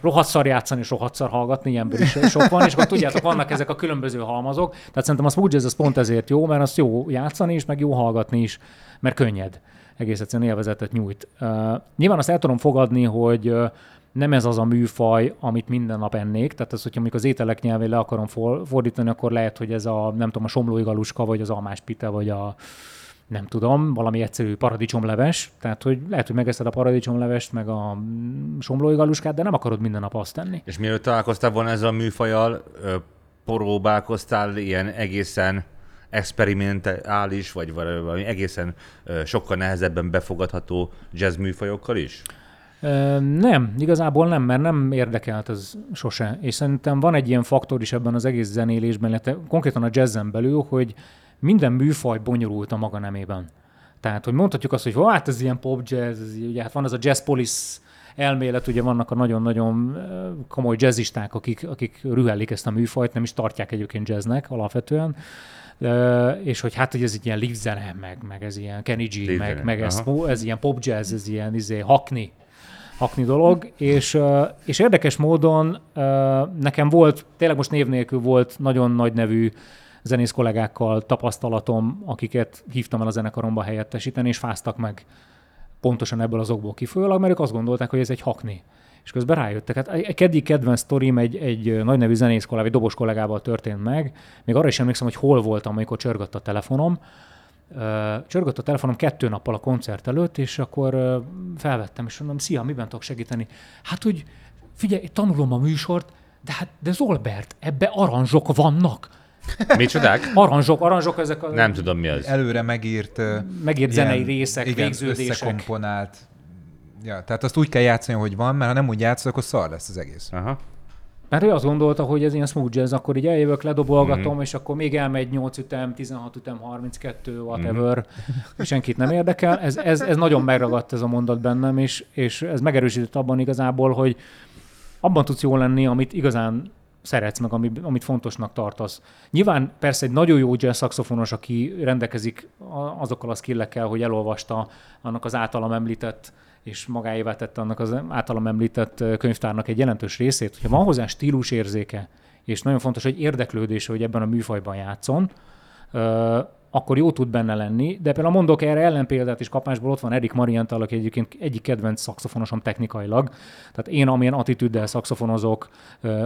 rohadt szar játszani és rohadt szar hallgatni, ilyenből is sok van, és akkor tudjátok, vannak ezek a különböző halmazok, tehát szerintem a smooth jazz az pont ezért jó, mert az jó játszani is, meg jó hallgatni is, mert könnyed. Egész egyszerűen élvezetet nyújt. Uh, nyilván azt el tudom fogadni, hogy nem ez az a műfaj, amit minden nap ennék. Tehát az, hogyha az ételek nyelvén le akarom fordítani, akkor lehet, hogy ez a, nem tudom, a somlói galuska, vagy az almáspite, vagy a nem tudom, valami egyszerű paradicsomleves, tehát hogy lehet, hogy megeszed a paradicsomlevest, meg a somlói galuskát, de nem akarod minden nap azt tenni. És mielőtt találkoztál volna ezzel a műfajal, próbálkoztál ilyen egészen experimentális, vagy valami egészen sokkal nehezebben befogadható jazz műfajokkal is? Nem, igazából nem, mert nem érdekelt ez sose. És szerintem van egy ilyen faktor is ebben az egész zenélésben, illetve konkrétan a jazzen belül, hogy minden műfaj bonyolult a maga nemében. Tehát, hogy mondhatjuk azt, hogy hát ez ilyen pop jazz, ez, ugye hát van ez a jazz police elmélet, ugye vannak a nagyon-nagyon komoly jazzisták, akik, akik rühellik ezt a műfajt, nem is tartják egyébként jazznek alapvetően, és hogy hát, hogy ez egy ilyen live zene, meg, meg ez ilyen Kenny G, meg, meg ez, ez, ilyen pop jazz, ez ilyen izé, hakni, hakni dolog, és, és érdekes módon nekem volt, tényleg most név nélkül volt nagyon nagy nevű zenész kollégákkal tapasztalatom, akiket hívtam el a zenekaromba helyettesíteni, és fáztak meg pontosan ebből az okból kifolyólag, mert ők azt gondolták, hogy ez egy hakni. És közben rájöttek. Hát egy keddi kedvenc sztorim egy, egy nagy nevű zenész kollégával, egy dobos kollégával történt meg. Még arra is emlékszem, hogy hol voltam, amikor csörgött a telefonom. Csörgött a telefonom kettő nappal a koncert előtt, és akkor felvettem, és mondom, szia, miben tudok segíteni? Hát, hogy figyelj, tanulom a műsort, de hát, de Zolbert, ebbe aranzsok vannak. Micsodák? Aranzsok, aranzsok ezek a... Nem tudom, mi az. Előre megírt... Megírt ilyen, zenei részek, igen, végződések. összekomponált. Ja, tehát azt úgy kell játszani, hogy van, mert ha nem úgy játszol, akkor szar lesz az egész. Aha. Mert ő azt gondolta, hogy ez ilyen smooth jazz, akkor így eljövök, ledobolgatom, mm-hmm. és akkor még elmegy 8 ütem, 16 ütem, 32, whatever, mm-hmm. és senkit nem érdekel. Ez, ez, ez nagyon megragadt ez a mondat bennem, és, és ez megerősített abban igazából, hogy abban tudsz jól lenni, amit igazán szeretsz, meg amit, amit fontosnak tartasz. Nyilván persze egy nagyon jó jazz szakszofonos, aki rendelkezik azokkal a skillekkel, hogy elolvasta annak az általam említett és magáévá tette annak az általam említett könyvtárnak egy jelentős részét, hogyha van hozzá stílusérzéke, és nagyon fontos, hogy érdeklődése, hogy ebben a műfajban játszon, akkor jó tud benne lenni, de például mondok erre ellenpéldát is kapásból, ott van Erik Marienthal, aki egyébként egyik kedvenc szakszofonosom technikailag. Tehát én, amilyen attitűddel szakszofonozok,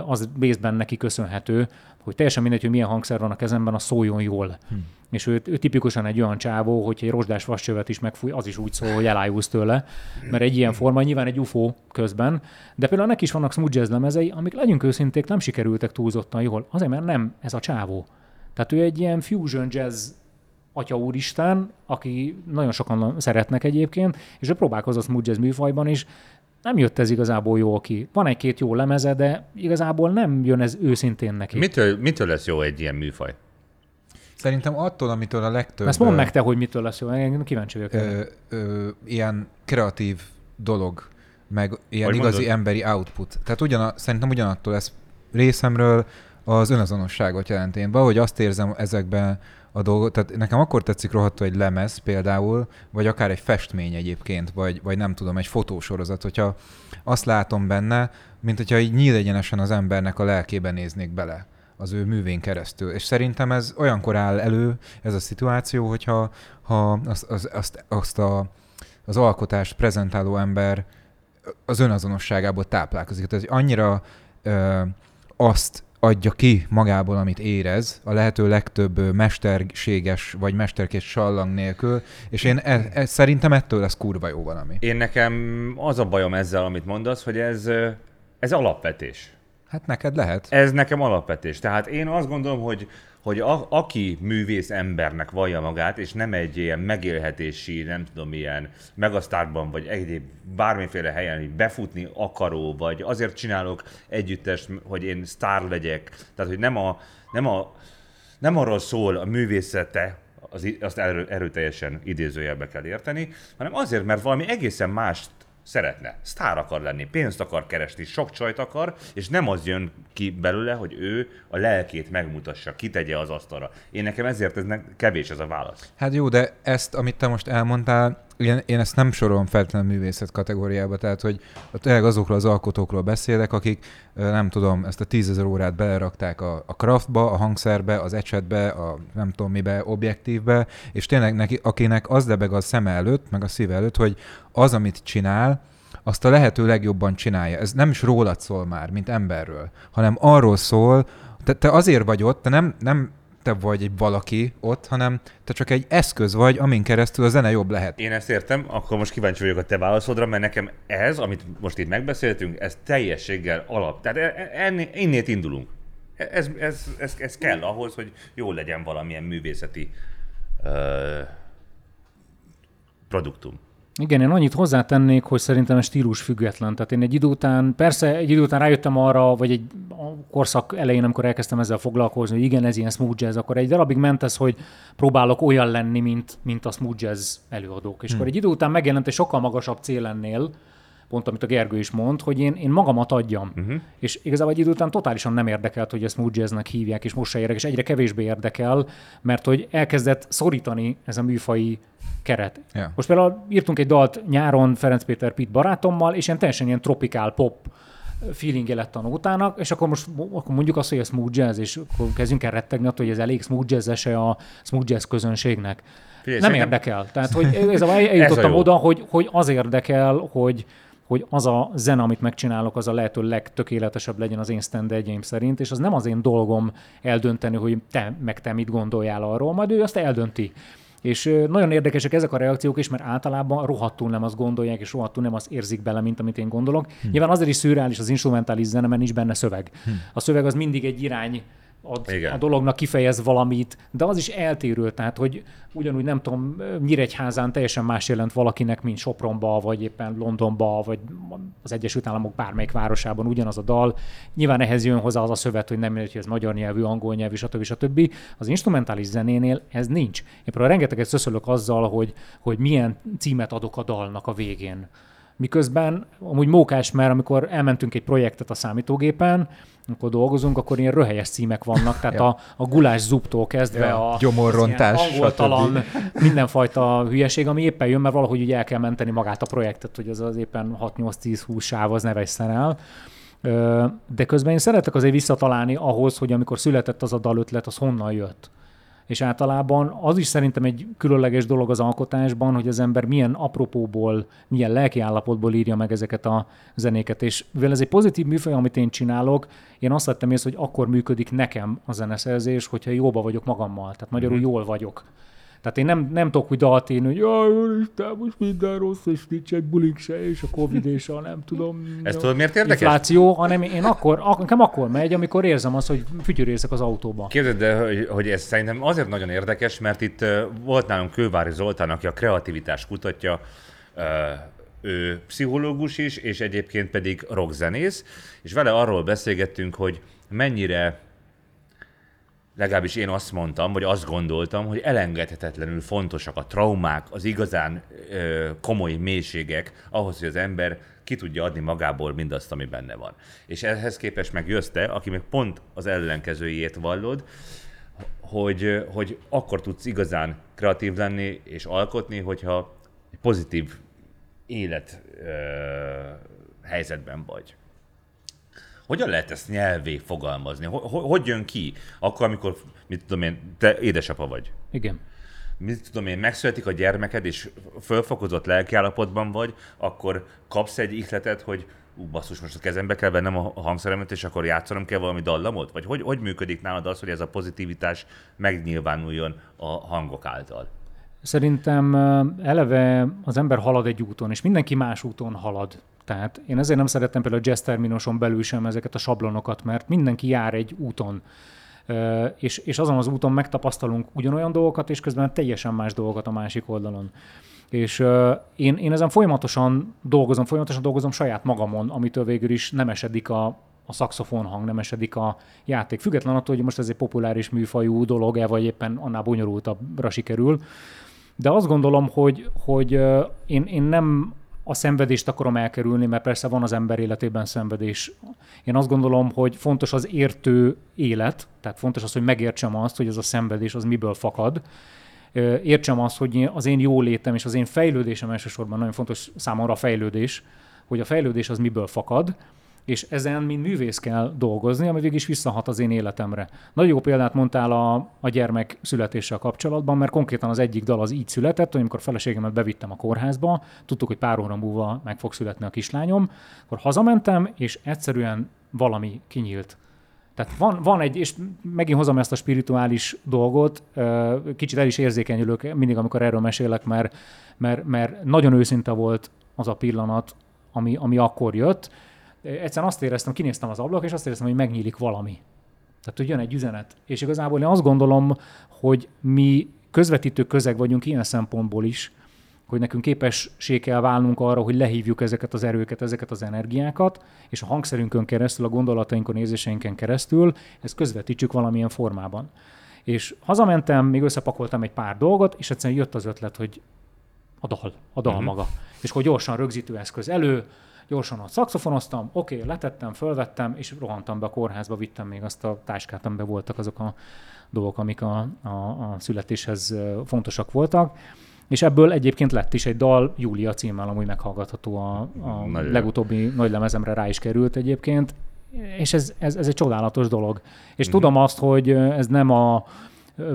az részben neki köszönhető, hogy teljesen mindegy, hogy milyen hangszer van a kezemben, a szóljon jól. Hm. És ő, ő, tipikusan egy olyan csávó, hogy egy rozsdás vascsövet is megfúj, az is úgy szól, hogy elájulsz tőle, mert egy ilyen forma nyilván egy UFO közben, de például neki is vannak smooth jazz lemezei, amik legyünk őszinték, nem sikerültek túlzottan jól. Azért, mert nem ez a csávó. Tehát ő egy ilyen fusion jazz atya úristen, aki nagyon sokan szeretnek egyébként, és ő próbálkozott smooth jazz műfajban is, nem jött ez igazából jól ki. Van egy-két jó lemeze, de igazából nem jön ez őszintén neki. Mitől, mitől lesz jó egy ilyen műfaj? Szerintem attól, amitől a legtöbb... Ezt mondd meg te, hogy mitől lesz jó, én kíváncsi vagyok. Ö, ö, ilyen kreatív dolog, meg ilyen hogy igazi mondod? emberi output. Tehát ugyan, szerintem ugyanattól lesz részemről az önazonosságot jelent én be, hogy azt érzem ezekben a dolgot. Tehát nekem akkor tetszik rohadtul egy lemez például, vagy akár egy festmény egyébként, vagy, vagy nem tudom, egy fotósorozat, hogyha azt látom benne, mint hogyha így nyíl egyenesen az embernek a lelkében néznék bele az ő művén keresztül. És szerintem ez olyankor áll elő, ez a szituáció, hogyha ha azt, azt, azt, azt a, az alkotást prezentáló ember az önazonosságából táplálkozik. Tehát annyira ö, azt adja ki magából, amit érez, a lehető legtöbb mesterséges vagy mesterkés sallang nélkül, és én e, e, szerintem ettől lesz kurva jó valami. Én nekem az a bajom ezzel, amit mondasz, hogy ez, ez alapvetés. Hát neked lehet. Ez nekem alapvetés. Tehát én azt gondolom, hogy hogy a, aki művész embernek vallja magát, és nem egy ilyen megélhetési, nem tudom, ilyen megasztárban, vagy egyéb bármiféle helyen befutni akaró, vagy azért csinálok együttest, hogy én sztár legyek. Tehát, hogy nem, a, nem, a, nem arról szól a művészete, az, azt erő, erőteljesen idézőjelbe kell érteni, hanem azért, mert valami egészen mást szeretne. Sztár akar lenni, pénzt akar keresni, sok csajt akar, és nem az jön ki belőle, hogy ő a lelkét megmutassa, kitegye az asztalra. Én nekem ezért ez kevés ez a válasz. Hát jó, de ezt, amit te most elmondtál, én, én ezt nem sorolom feltétlenül művészet kategóriába, tehát hogy tényleg azokról az alkotókról beszélek, akik nem tudom, ezt a tízezer órát belerakták a, a craftba, a hangszerbe, az ecsetbe, a nem tudom mibe, objektívbe, és tényleg neki, akinek az lebeg a szeme előtt, meg a szíve előtt, hogy az, amit csinál, azt a lehető legjobban csinálja. Ez nem is rólad szól már, mint emberről, hanem arról szól, te, te azért vagy ott, te nem, nem te vagy egy valaki ott, hanem te csak egy eszköz vagy, amin keresztül a zene jobb lehet. Én ezt értem, akkor most kíváncsi vagyok a te válaszodra, mert nekem ez, amit most itt megbeszéltünk, ez teljességgel alap. Tehát e- e- ennél, innét indulunk. Ez, ez, ez, ez, ez kell ahhoz, hogy jól legyen valamilyen művészeti uh, produktum. Igen, én annyit hozzátennék, hogy szerintem ez stílus független. Tehát én egy idő után, persze egy idő után rájöttem arra, vagy egy korszak elején, amikor elkezdtem ezzel foglalkozni, hogy igen, ez ilyen smooth jazz, akkor egy darabig ment ez, hogy próbálok olyan lenni, mint, mint a smooth jazz előadók. És hmm. akkor egy idő után megjelent egy sokkal magasabb cél ennél, pont amit a Gergő is mond, hogy én, én magamat adjam. Uh-huh. És igazából egy idő után totálisan nem érdekelt, hogy ezt smooth jazznek hívják, és most se érdekes, és egyre kevésbé érdekel, mert hogy elkezdett szorítani ez a műfai keret. Yeah. Most például írtunk egy dalt nyáron Ferenc Péter Pitt barátommal, és ilyen teljesen ilyen tropikál pop feelingje lett a nótának, és akkor most akkor mondjuk azt, hogy ez smooth jazz, és akkor kezdjünk el rettegni attól, hogy ez elég smooth jazz a smooth jazz közönségnek. Figyelj, nem érdekel. Tehát, hogy ez a, eljutottam ez a oda, hogy, hogy az érdekel, hogy, hogy az a zene, amit megcsinálok, az a lehető legtökéletesebb legyen az én stand szerint, és az nem az én dolgom eldönteni, hogy te meg te mit gondoljál arról, majd ő azt eldönti. És nagyon érdekesek ezek a reakciók is, mert általában rohadtul nem azt gondolják, és rohadtul nem azt érzik bele, mint amit én gondolok. Hm. Nyilván azért is szürreális az instrumentális zene, mert nincs benne szöveg. Hm. A szöveg az mindig egy irány ad, a dolognak kifejez valamit, de az is eltérő, tehát hogy ugyanúgy nem tudom, Nyíregyházán teljesen más jelent valakinek, mint Sopronba, vagy éppen Londonba, vagy az Egyesült Államok bármelyik városában ugyanaz a dal. Nyilván ehhez jön hozzá az a szövet, hogy nem mindegy, hogy ez magyar nyelvű, angol nyelvű, stb. stb. Az instrumentális zenénél ez nincs. Én például rengeteget szöszölök azzal, hogy, hogy milyen címet adok a dalnak a végén. Miközben amúgy mókás, mert amikor elmentünk egy projektet a számítógépen, amikor dolgozunk, akkor ilyen röhelyes címek vannak, tehát ja. a, a gulás zuptól kezdve ja. a gyomorrontás, angoltalan, mindenfajta hülyeség, ami éppen jön, mert valahogy ugye el kell menteni magát a projektet, hogy az az éppen 6-8-10-20 sáv az ne vesszen el. De közben én szeretek azért visszatalálni ahhoz, hogy amikor született az a dalötlet, az honnan jött. És általában az is szerintem egy különleges dolog az alkotásban, hogy az ember milyen apropóból, milyen lelki állapotból írja meg ezeket a zenéket. És mivel ez egy pozitív műfaj, amit én csinálok, én azt vettem észre, hogy akkor működik nekem a zeneszerzés, hogyha jóba vagyok magammal. Tehát magyarul mm-hmm. jól vagyok. Tehát én nem, nem tudok úgy dalt írni, hogy jaj, Isten, most minden rossz, és nincs egy bulik se, és a Covid, és a nem tudom. Ez tudod, miért érdekes? Infláció, hanem én akkor, ak- nekem akkor megy, amikor érzem azt, hogy fütyörészek az autóban. Képzeld, de hogy, hogy ez szerintem azért nagyon érdekes, mert itt volt nálunk Kővári Zoltán, aki a kreativitás kutatja, ő pszichológus is, és egyébként pedig rockzenész, és vele arról beszélgettünk, hogy mennyire legalábbis én azt mondtam, vagy azt gondoltam, hogy elengedhetetlenül fontosak a traumák, az igazán ö, komoly mélységek ahhoz, hogy az ember ki tudja adni magából mindazt, ami benne van. És ehhez képest meg te, aki meg pont az ellenkezőjét vallod, hogy, hogy akkor tudsz igazán kreatív lenni és alkotni, hogyha pozitív élet ö, helyzetben vagy. Hogyan lehet ezt nyelvé fogalmazni? Hogy, hogy jön ki? Akkor, amikor, mit tudom én, te édesapa vagy. Igen. Mit tudom én, megszületik a gyermeked, és fölfokozott lelkiállapotban vagy, akkor kapsz egy ihletet, hogy ú, basszus, most a kezembe kell vennem a hangszeremet, és akkor játszanom kell valami dallamot? Vagy hogy, hogy működik nálad az, hogy ez a pozitivitás megnyilvánuljon a hangok által? Szerintem eleve az ember halad egy úton, és mindenki más úton halad. Tehát én ezért nem szeretem például a jazz terminuson belül sem ezeket a sablonokat, mert mindenki jár egy úton. És, és azon az úton megtapasztalunk ugyanolyan dolgokat, és közben teljesen más dolgokat a másik oldalon. És én, én ezen folyamatosan dolgozom, folyamatosan dolgozom saját magamon, amitől végül is nem esedik a, a szaxofon hang, nem esedik a játék. Független attól, hogy most ez egy populáris műfajú dolog-e, vagy éppen annál bonyolultabbra sikerül. De azt gondolom, hogy, hogy én, én nem a szenvedést akarom elkerülni, mert persze van az ember életében szenvedés. Én azt gondolom, hogy fontos az értő élet, tehát fontos az, hogy megértsem azt, hogy ez a szenvedés az miből fakad. Értsem azt, hogy az én jólétem és az én fejlődésem elsősorban nagyon fontos számomra a fejlődés, hogy a fejlődés az miből fakad, és ezen, mint művész kell dolgozni, ami végig is visszahat az én életemre. Nagyon jó példát mondtál a, a gyermek születéssel kapcsolatban, mert konkrétan az egyik dal az így született, hogy amikor feleségemet bevittem a kórházba, tudtuk, hogy pár óra múlva meg fog születni a kislányom, akkor hazamentem, és egyszerűen valami kinyílt. Tehát van, van egy, és megint hozom ezt a spirituális dolgot, kicsit el is érzékenyülök mindig, amikor erről mesélek, mert, mert, mert nagyon őszinte volt az a pillanat, ami, ami akkor jött, egyszerűen azt éreztem, kinéztem az ablak, és azt éreztem, hogy megnyílik valami. Tehát, hogy jön egy üzenet. És igazából én azt gondolom, hogy mi közvetítő közeg vagyunk ilyen szempontból is, hogy nekünk képessé kell válnunk arra, hogy lehívjuk ezeket az erőket, ezeket az energiákat, és a hangszerünkön keresztül, a gondolatainkon, érzéseinken keresztül ezt közvetítsük valamilyen formában. És hazamentem, még összepakoltam egy pár dolgot, és egyszerűen jött az ötlet, hogy a dal, a dal uh-huh. maga. És hogy gyorsan rögzítőeszköz elő, gyorsan ott szakszofonoztam, oké, okay, letettem, fölvettem, és rohantam be a kórházba, vittem még azt a táskát, amiben voltak azok a dolgok, amik a, a, a születéshez fontosak voltak. És ebből egyébként lett is egy dal, Júlia címmel, amúgy meghallgatható a, a legutóbbi nagy lemezemre rá is került egyébként, és ez, ez, ez egy csodálatos dolog. És mm-hmm. tudom azt, hogy ez nem a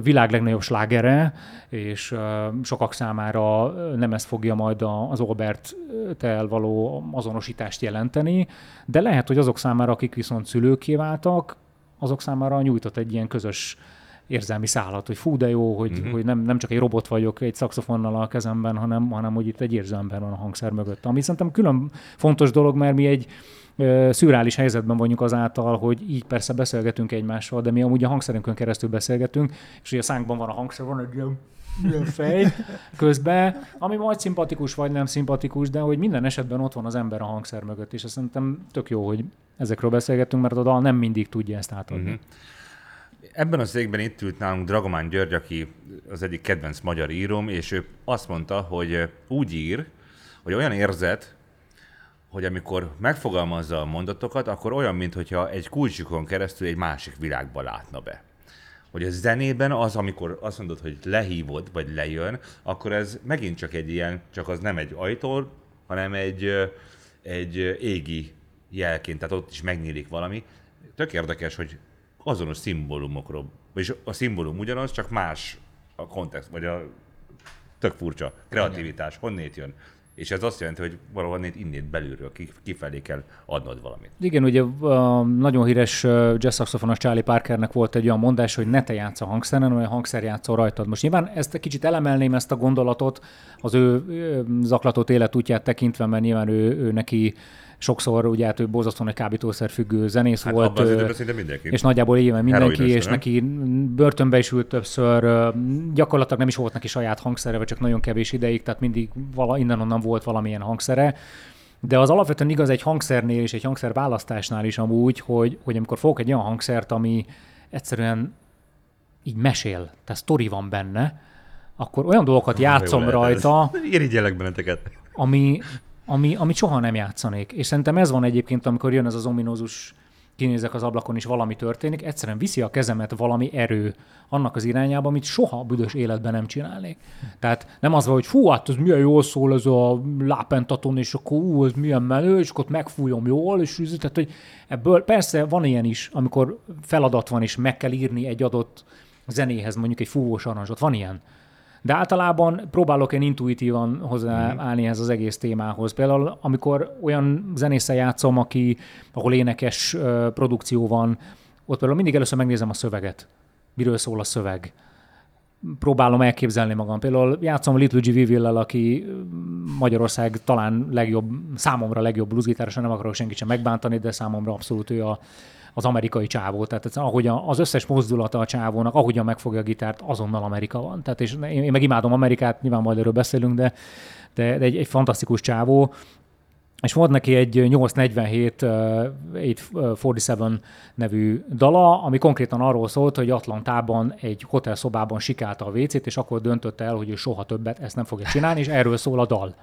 világ legnagyobb slágere, és sokak számára nem ez fogja majd az Albert-tel való azonosítást jelenteni, de lehet, hogy azok számára, akik viszont szülőké váltak, azok számára nyújtott egy ilyen közös érzelmi szállat, hogy fú, de jó, hogy, uh-huh. hogy nem, nem csak egy robot vagyok egy szaxofonnal a kezemben, hanem, hanem hogy itt egy érzelemben van a hangszer mögött. Ami szerintem külön fontos dolog, mert mi egy szürreális helyzetben vagyunk azáltal, hogy így persze beszélgetünk egymással, de mi amúgy a hangszerünkön keresztül beszélgetünk, és ugye a szánkban van a hangszer, van egy ilyen fej közben, ami majd szimpatikus vagy nem szimpatikus, de hogy minden esetben ott van az ember a hangszer mögött, és azt szerintem tök jó, hogy ezekről beszélgetünk, mert a dal nem mindig tudja ezt átadni. Uh-huh. Ebben a székben itt ült nálunk Dragomán György, aki az egyik kedvenc magyar íróm, és ő azt mondta, hogy úgy ír, hogy olyan érzet, hogy amikor megfogalmazza a mondatokat, akkor olyan, mintha egy kulcsikon keresztül egy másik világba látna be. Hogy a zenében az, amikor azt mondod, hogy lehívod, vagy lejön, akkor ez megint csak egy ilyen, csak az nem egy ajtó, hanem egy, egy égi jelként, tehát ott is megnyílik valami. Tök érdekes, hogy azonos szimbólumokról, vagyis a szimbólum ugyanaz, csak más a kontext, vagy a tök furcsa, kreativitás, honnét jön. És ez azt jelenti, hogy valahol innét belülről kifelé kell adnod valamit. Igen, ugye a nagyon híres jazz saxofonos Charlie Parkernek volt egy olyan mondás, hogy ne te játsz a hangszeren, olyan hangszer játszol rajtad. Most nyilván ezt kicsit elemelném ezt a gondolatot, az ő zaklatott életútját tekintve, mert nyilván ő, ő neki sokszor ugye hát ő borzasztóan egy kábítószer függő zenész hát volt. mindenki. És nagyjából éve mindenki, és nem? neki börtönbe is ült többször, gyakorlatilag nem is volt neki saját hangszere, vagy csak nagyon kevés ideig, tehát mindig vala, innen-onnan volt valamilyen hangszere. De az alapvetően igaz egy hangszernél és egy hangszer választásnál is amúgy, hogy, hogy amikor fogok egy olyan hangszert, ami egyszerűen így mesél, tehát sztori van benne, akkor olyan dolgokat játszom Jó, rajta, Irigyelek benneteket. Ami, ami, amit soha nem játszanék. És szerintem ez van egyébként, amikor jön ez az ominózus kinézek az ablakon, és valami történik, egyszerűen viszi a kezemet valami erő annak az irányába, amit soha büdös életben nem csinálnék. Tehát nem az van, hogy fú, hát ez milyen jól szól ez a lápentaton, és akkor ú, ez milyen menő, és akkor megfújom jól, és tehát, hogy ebből persze van ilyen is, amikor feladat van, és meg kell írni egy adott zenéhez, mondjuk egy fúvós aranzsot, van ilyen de általában próbálok én intuitívan hozzáállni ehhez az egész témához. Például, amikor olyan zenésszel játszom, aki, ahol énekes produkció van, ott például mindig először megnézem a szöveget. Miről szól a szöveg próbálom elképzelni magam. Például játszom Little G. Vivillel, aki Magyarország talán legjobb, számomra legjobb bluesgitáros, nem akarok senkit sem megbántani, de számomra abszolút ő a, az amerikai csávó. Tehát ahogy az összes mozdulata a csávónak, ahogyan megfogja a gitárt, azonnal Amerika van. Tehát és én, én meg imádom Amerikát, nyilván majd erről beszélünk, de, de, de egy, egy fantasztikus csávó. És volt neki egy 847 uh, 847 nevű dala, ami konkrétan arról szólt, hogy Atlantában egy hotelszobában sikálta a WC-t, és akkor döntötte el, hogy ő soha többet ezt nem fogja csinálni, és erről szól a dal.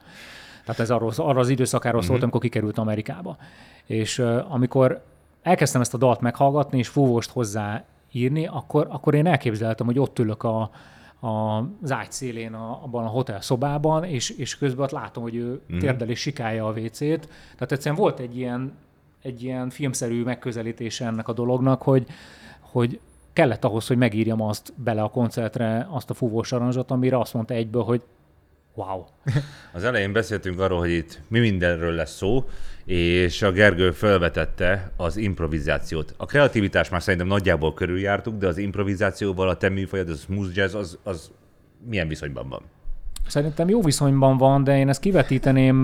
Tehát ez arról, arra az időszakáról szólt, mm-hmm. amikor kikerült Amerikába. És amikor elkezdtem ezt a dalt meghallgatni, és fúvóst hozzá írni, akkor, akkor én elképzeltem, hogy ott ülök a, a, az ágy szélén a, abban a hotel szobában, és, és közben ott látom, hogy ő mm. térdel és sikálja a WC-t. Tehát egyszerűen volt egy ilyen, egy ilyen filmszerű megközelítése ennek a dolognak, hogy, hogy kellett ahhoz, hogy megírjam azt bele a koncertre, azt a fúvós aranzsot, amire azt mondta egyből, hogy wow. Az elején beszéltünk arról, hogy itt mi mindenről lesz szó, és a Gergő felvetette az improvizációt. A kreativitás már szerintem nagyjából körüljártuk, de az improvizációval a te műfajod, az smooth jazz, az, az milyen viszonyban van? Szerintem jó viszonyban van, de én ezt kivetíteném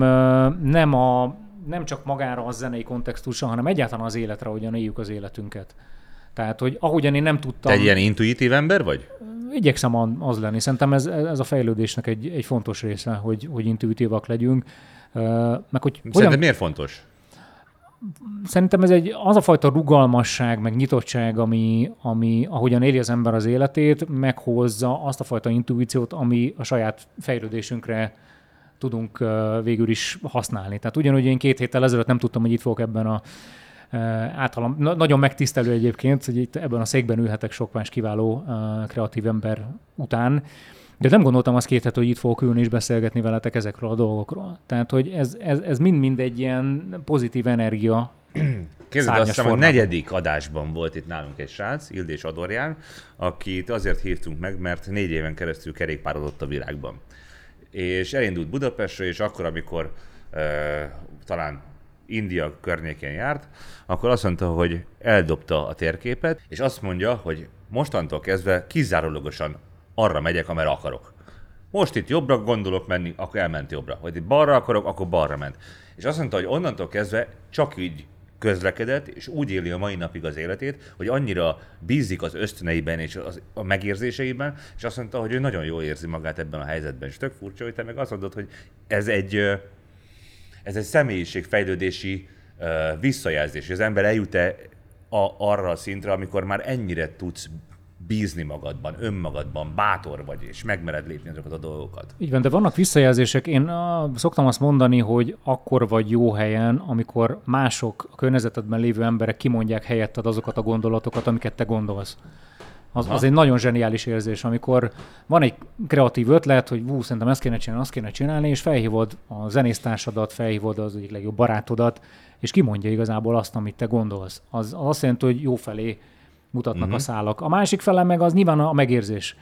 nem, a, nem csak magára a zenei kontextusra, hanem egyáltalán az életre, ahogyan éljük az életünket. Tehát, hogy ahogyan én nem tudtam... Te egy ilyen intuitív ember vagy? Igyekszem az lenni. Szerintem ez, ez a fejlődésnek egy, egy fontos része, hogy, hogy intuitívak legyünk. Meg hogy Szerinted hogyan... miért fontos? Szerintem ez egy az a fajta rugalmasság, meg nyitottság, ami, ami ahogyan éli az ember az életét, meghozza azt a fajta intuíciót, ami a saját fejlődésünkre tudunk végül is használni. Tehát ugyanúgy én két héttel ezelőtt nem tudtam, hogy itt fogok ebben a általam, nagyon megtisztelő egyébként, hogy itt ebben a székben ülhetek sok más kiváló kreatív ember után, de nem gondoltam azt két hogy itt fogok ülni és beszélgetni veletek ezekről a dolgokról. Tehát, hogy ez, ez, ez mind-mind egy ilyen pozitív energia. Képzeld, azt hiszem, a negyedik adásban volt itt nálunk egy srác, Ildés Adorján, akit azért hívtunk meg, mert négy éven keresztül kerékpározott a világban. És elindult Budapestre, és akkor, amikor uh, talán India környékén járt, akkor azt mondta, hogy eldobta a térképet, és azt mondja, hogy mostantól kezdve kizárólagosan arra megyek, amerre akarok. Most itt jobbra gondolok menni, akkor elment jobbra. Vagy itt balra akarok, akkor balra ment. És azt mondta, hogy onnantól kezdve csak így közlekedett, és úgy éli a mai napig az életét, hogy annyira bízik az ösztöneiben és az, a megérzéseiben, és azt mondta, hogy ő nagyon jól érzi magát ebben a helyzetben. És tök furcsa, hogy te meg azt mondod, hogy ez egy, ez egy személyiségfejlődési visszajelzés, hogy az ember eljut-e a, arra a szintre, amikor már ennyire tudsz bízni magadban, önmagadban, bátor vagy, és megmered lépni azokat a dolgokat. Így van, de vannak visszajelzések. Én uh, szoktam azt mondani, hogy akkor vagy jó helyen, amikor mások, a környezetedben lévő emberek kimondják helyetted azokat a gondolatokat, amiket te gondolsz. Az, az egy nagyon zseniális érzés, amikor van egy kreatív ötlet, hogy vú, szerintem ezt kéne csinálni, azt kéne csinálni, és felhívod a zenésztársadat, felhívod az egyik legjobb barátodat, és kimondja igazából azt, amit te gondolsz. Az, az azt jelenti, hogy jó felé mutatnak uh-huh. a szálak. A másik fele meg az nyilván a megérzés.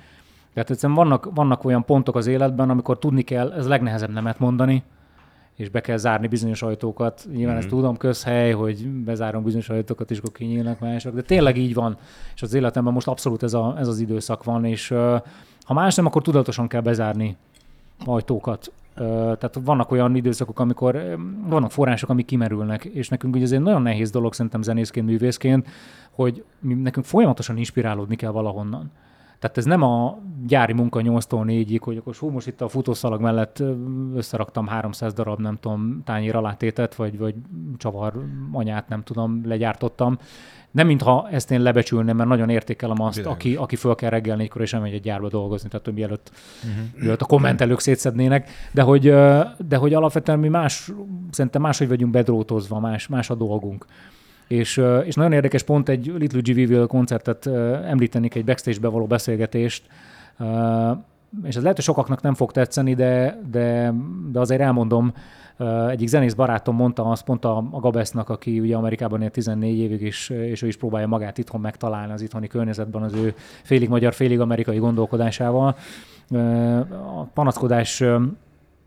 Tehát egyszerűen vannak, vannak olyan pontok az életben, amikor tudni kell, ez legnehezebb nemet mondani, és be kell zárni bizonyos ajtókat. Nyilván mm-hmm. ezt tudom, közhely, hogy bezárom bizonyos ajtókat, és akkor kinyílnak mások, de tényleg így van. És az életemben most abszolút ez, a, ez az időszak van, és ha más nem, akkor tudatosan kell bezárni ajtókat. Tehát vannak olyan időszakok, amikor vannak források, amik kimerülnek, és nekünk ugye ez nagyon nehéz dolog szerintem zenészként, művészként, hogy mi, nekünk folyamatosan inspirálódni kell valahonnan. Tehát ez nem a gyári munka 8-tól 4-ig, hogy akkor hú, most itt a futószalag mellett összeraktam 300 darab, nem tudom, tányér alátétet, vagy, vagy csavar anyát, nem tudom, legyártottam. Nem mintha ezt én lebecsülném, mert nagyon értékelem azt, aki, aki föl kell reggel négykor, és elmegy egy gyárba dolgozni, tehát hogy mielőtt, uh-huh. mielőtt a kommentelők szétszednének, de hogy, de hogy alapvetően mi más, szerintem máshogy vagyunk bedrótozva, más, más a dolgunk. És, és nagyon érdekes pont egy Little G.V.-vel koncertet említenik, egy backstage-be való beszélgetést, és ez lehet, hogy sokaknak nem fog tetszeni, de, de, de azért elmondom, egyik zenész barátom mondta azt, pont a, Gabesznak, aki ugye Amerikában él 14 évig, és, és ő is próbálja magát itthon megtalálni az itthoni környezetben az ő félig magyar, félig amerikai gondolkodásával. A panaszkodás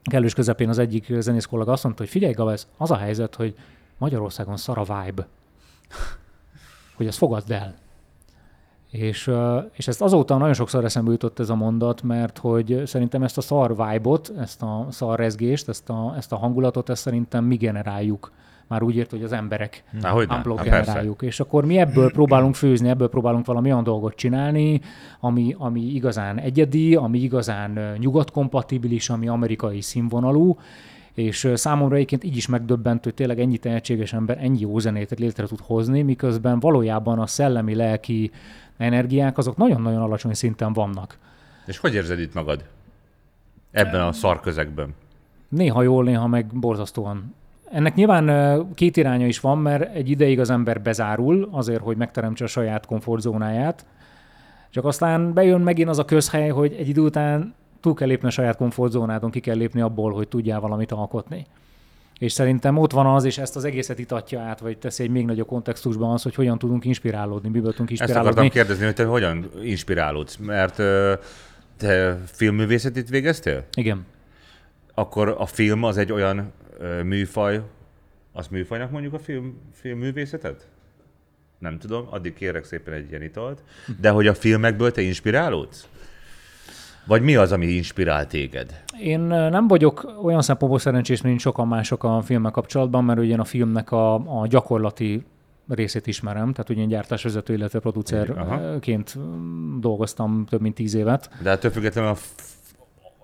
kellős közepén az egyik zenész kollega azt mondta, hogy figyelj Gabesz, az a helyzet, hogy Magyarországon szar a vibe hogy ezt fogadd el. És, és ezt azóta nagyon sokszor eszembe jutott ez a mondat, mert hogy szerintem ezt a szar vibe-ot, ezt a szar rezgést, ezt a, ezt a hangulatot, ezt szerintem mi generáljuk. Már úgy ért, hogy az emberek unblock generáljuk. És akkor mi ebből próbálunk főzni, ebből próbálunk valami olyan dolgot csinálni, ami, ami igazán egyedi, ami igazán nyugatkompatibilis, ami amerikai színvonalú, és számomra egyébként így is megdöbbent, hogy tényleg ennyi tehetséges ember ennyi jó zenét létre tud hozni, miközben valójában a szellemi, lelki energiák azok nagyon-nagyon alacsony szinten vannak. És hogy érzed itt magad? Ebben a szar közegben? Néha jól, néha meg borzasztóan. Ennek nyilván két iránya is van, mert egy ideig az ember bezárul azért, hogy megteremtse a saját komfortzónáját, csak aztán bejön megint az a közhely, hogy egy idő után túl kell lépni a saját komfortzónádon, ki kell lépni abból, hogy tudjál valamit alkotni. És szerintem ott van az, és ezt az egészet itatja át, vagy teszi egy még nagyobb kontextusban az, hogy hogyan tudunk inspirálódni, miből tudunk inspirálódni. Ezt akartam kérdezni, hogy te hogyan inspirálódsz, mert te filmművészetit végeztél? Igen. Akkor a film az egy olyan műfaj, az műfajnak mondjuk a film, filmművészetet? Nem tudom, addig kérek szépen egy ilyen italt. De hogy a filmekből te inspirálódsz? Vagy mi az, ami inspirál téged? Én nem vagyok olyan szempontból szerencsés, mint sokan mások a filmmel kapcsolatban, mert ugye a filmnek a, a gyakorlati részét ismerem, tehát ugye én gyártásvezető, illetve producerként dolgoztam több mint tíz évet. De hát függetlenül a f-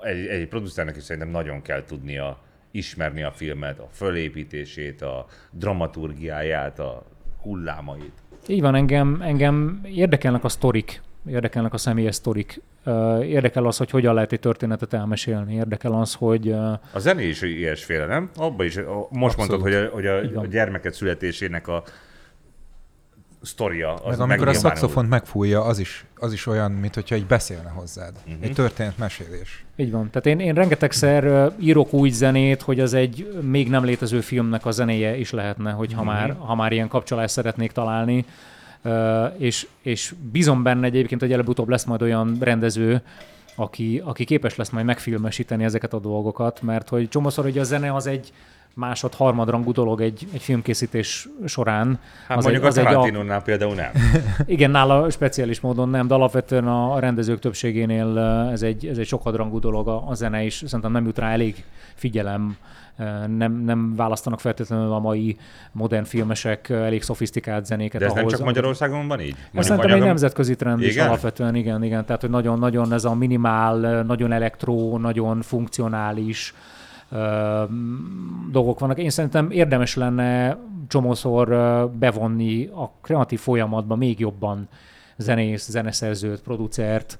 egy, egy producernek is szerintem nagyon kell tudnia ismerni a filmet, a fölépítését, a dramaturgiáját, a hullámait. Így van, engem, engem érdekelnek a sztorik, érdekelnek a személyes sztorik. Érdekel az, hogy hogyan lehet egy történetet elmesélni. Érdekel az, hogy... A zené is ilyesféle, nem? Abba is, most Abszolút. mondtad, hogy, a, hogy a, a gyermeket születésének a sztoria. Az meg amikor a szaxofont megfújja, az is, az is olyan, mint hogyha egy beszélne hozzád. Uh-huh. Egy történetmesélés. Így van. Tehát én, én rengetegszer írok úgy zenét, hogy az egy még nem létező filmnek a zenéje is lehetne, hogy ha, uh-huh. már, ha már ilyen kapcsolást szeretnék találni és, és bízom benne egyébként, hogy előbb-utóbb lesz majd olyan rendező, aki, aki képes lesz majd megfilmesíteni ezeket a dolgokat, mert hogy csomószor hogy a zene az egy másod, harmadrangú dolog egy, egy filmkészítés során. Hát az mondjuk egy, az a Tarantinónál a... például nem. Igen, nála speciális módon nem, de alapvetően a rendezők többségénél ez egy, ez egy sokadrangú dolog a, a zene, és szerintem nem jut rá elég figyelem nem, nem választanak feltétlenül a mai modern filmesek elég szofisztikált zenéket. De ez ahhoz, nem csak Magyarországon van így? Ez szerintem egy nemzetközi trend igen? is alapvetően, igen, igen. Tehát, hogy nagyon-nagyon ez a minimál, nagyon elektró, nagyon funkcionális, dolgok vannak. Én szerintem érdemes lenne csomószor bevonni a kreatív folyamatba még jobban zenész, zeneszerzőt, producert,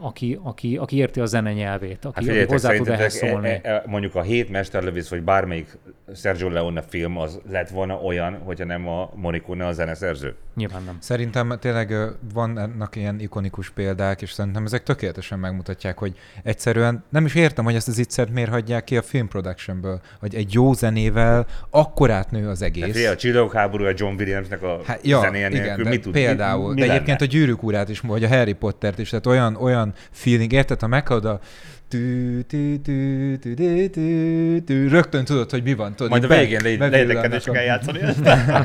aki, aki, aki érti a zene nyelvét, aki, Hát aki figyeljetek, hozzá tud ehhez szerintetek szólni. e, e, mondjuk a hét mesterlövész, vagy bármelyik Sergio Leone film az lett volna olyan, hogyha nem a Morricone a zeneszerző. Nyilván nem. Szerintem tényleg vannak ilyen ikonikus példák, és szerintem ezek tökéletesen megmutatják, hogy egyszerűen nem is értem, hogy ezt az ittszert miért hagyják ki a film productionből, hogy egy jó zenével akkor átnő az Hát egész. figyelj, a Csillagok háborúja John Williamsnek a Hát, ja, zenéje igen, nélkül mit tud? például. Mi, mi de egyébként lenne? a gyűrűk urát is, vagy a Harry Pottert is, tehát olyan, olyan feeling, érted, ha meghallod a tű, tű, tű, tű, tű, tű, tű, rögtön tudod, hogy mi van. Tudod, Majd a végén le- bevillannak leénekelni és a- kell játszani.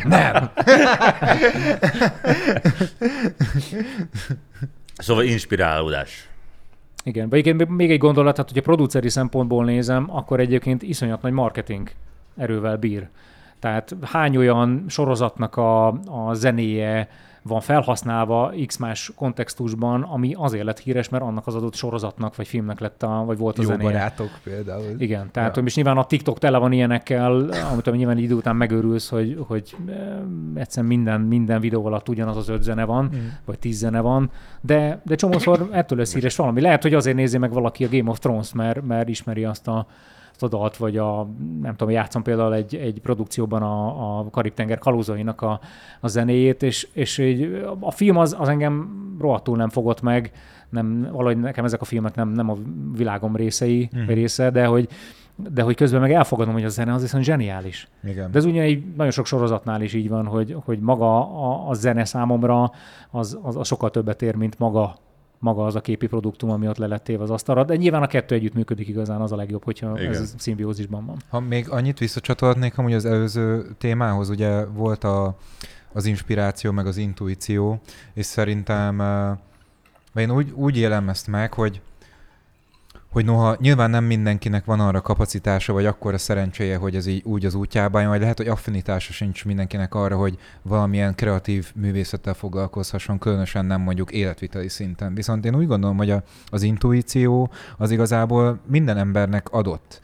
Nem. Szóval inspirálódás. Igen, vagy igen, még egy gondolat, hát hogyha produceri szempontból nézem, akkor egyébként iszonyat nagy marketing erővel bír. Tehát hány olyan sorozatnak a, a zenéje van felhasználva X más kontextusban, ami azért lett híres, mert annak az adott sorozatnak vagy filmnek lett a, vagy volt a Jó zenéje. barátok például. Igen, tehát Ja. és nyilván a TikTok tele van ilyenekkel, amit ami nyilván idő után megőrülsz, hogy, hogy eh, egyszerűen minden, minden videó alatt ugyanaz az öt zene van, mm. vagy tíz zene van, de, de csomószor ettől lesz híres valami. Lehet, hogy azért nézi meg valaki a Game of Thrones, mert, mert ismeri azt a, azt a dalt, vagy a, nem tudom, játszom például egy, egy produkcióban a, a Karib-tenger kalózainak a, a zenéjét, és, és így, a film az, az engem rohadtul nem fogott meg, nem, valahogy nekem ezek a filmek nem, nem a világom részei, mm. része, de hogy, de hogy közben meg elfogadom, hogy a zene az viszont zseniális. Igen. De ez ugyanígy nagyon sok sorozatnál is így van, hogy, hogy maga a, a zene számomra az, az, az sokkal többet ér, mint maga maga az a képi produktum, ami ott le lett téve az asztalra. De nyilván a kettő együtt működik igazán, az a legjobb, hogyha Igen. Ez szimbiózisban van. Ha még annyit visszacsatolhatnék amúgy az előző témához, ugye volt a, az inspiráció, meg az intuíció, és szerintem eh, vagy én úgy, úgy élem ezt meg, hogy hogy noha nyilván nem mindenkinek van arra kapacitása, vagy akkora szerencséje, hogy ez így úgy az útjába jön, vagy lehet, hogy affinitása sincs mindenkinek arra, hogy valamilyen kreatív művészettel foglalkozhasson, különösen nem mondjuk életviteli szinten. Viszont én úgy gondolom, hogy a, az intuíció az igazából minden embernek adott.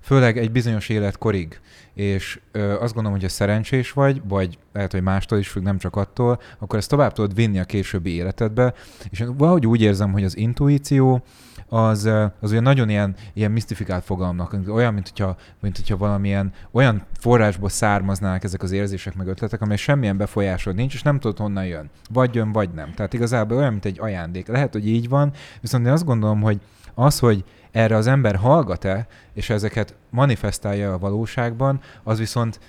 Főleg egy bizonyos életkorig. És ö, azt gondolom, hogy ha szerencsés vagy, vagy lehet, hogy mástól is függ, nem csak attól, akkor ezt tovább tudod vinni a későbbi életedbe. És én valahogy úgy érzem, hogy az intuíció az, az olyan nagyon ilyen, ilyen misztifikált fogalomnak, olyan, mint hogyha, mint hogyha valamilyen olyan forrásból származnának ezek az érzések meg ötletek, amely semmilyen befolyásod nincs, és nem tudod honnan jön. Vagy jön, vagy nem. Tehát igazából olyan, mint egy ajándék. Lehet, hogy így van, viszont én azt gondolom, hogy az, hogy erre az ember hallgat-e, és ezeket manifestálja a valóságban, az viszont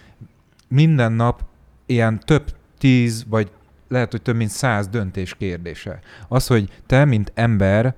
minden nap ilyen több tíz, vagy lehet, hogy több mint száz döntés kérdése. Az, hogy te, mint ember,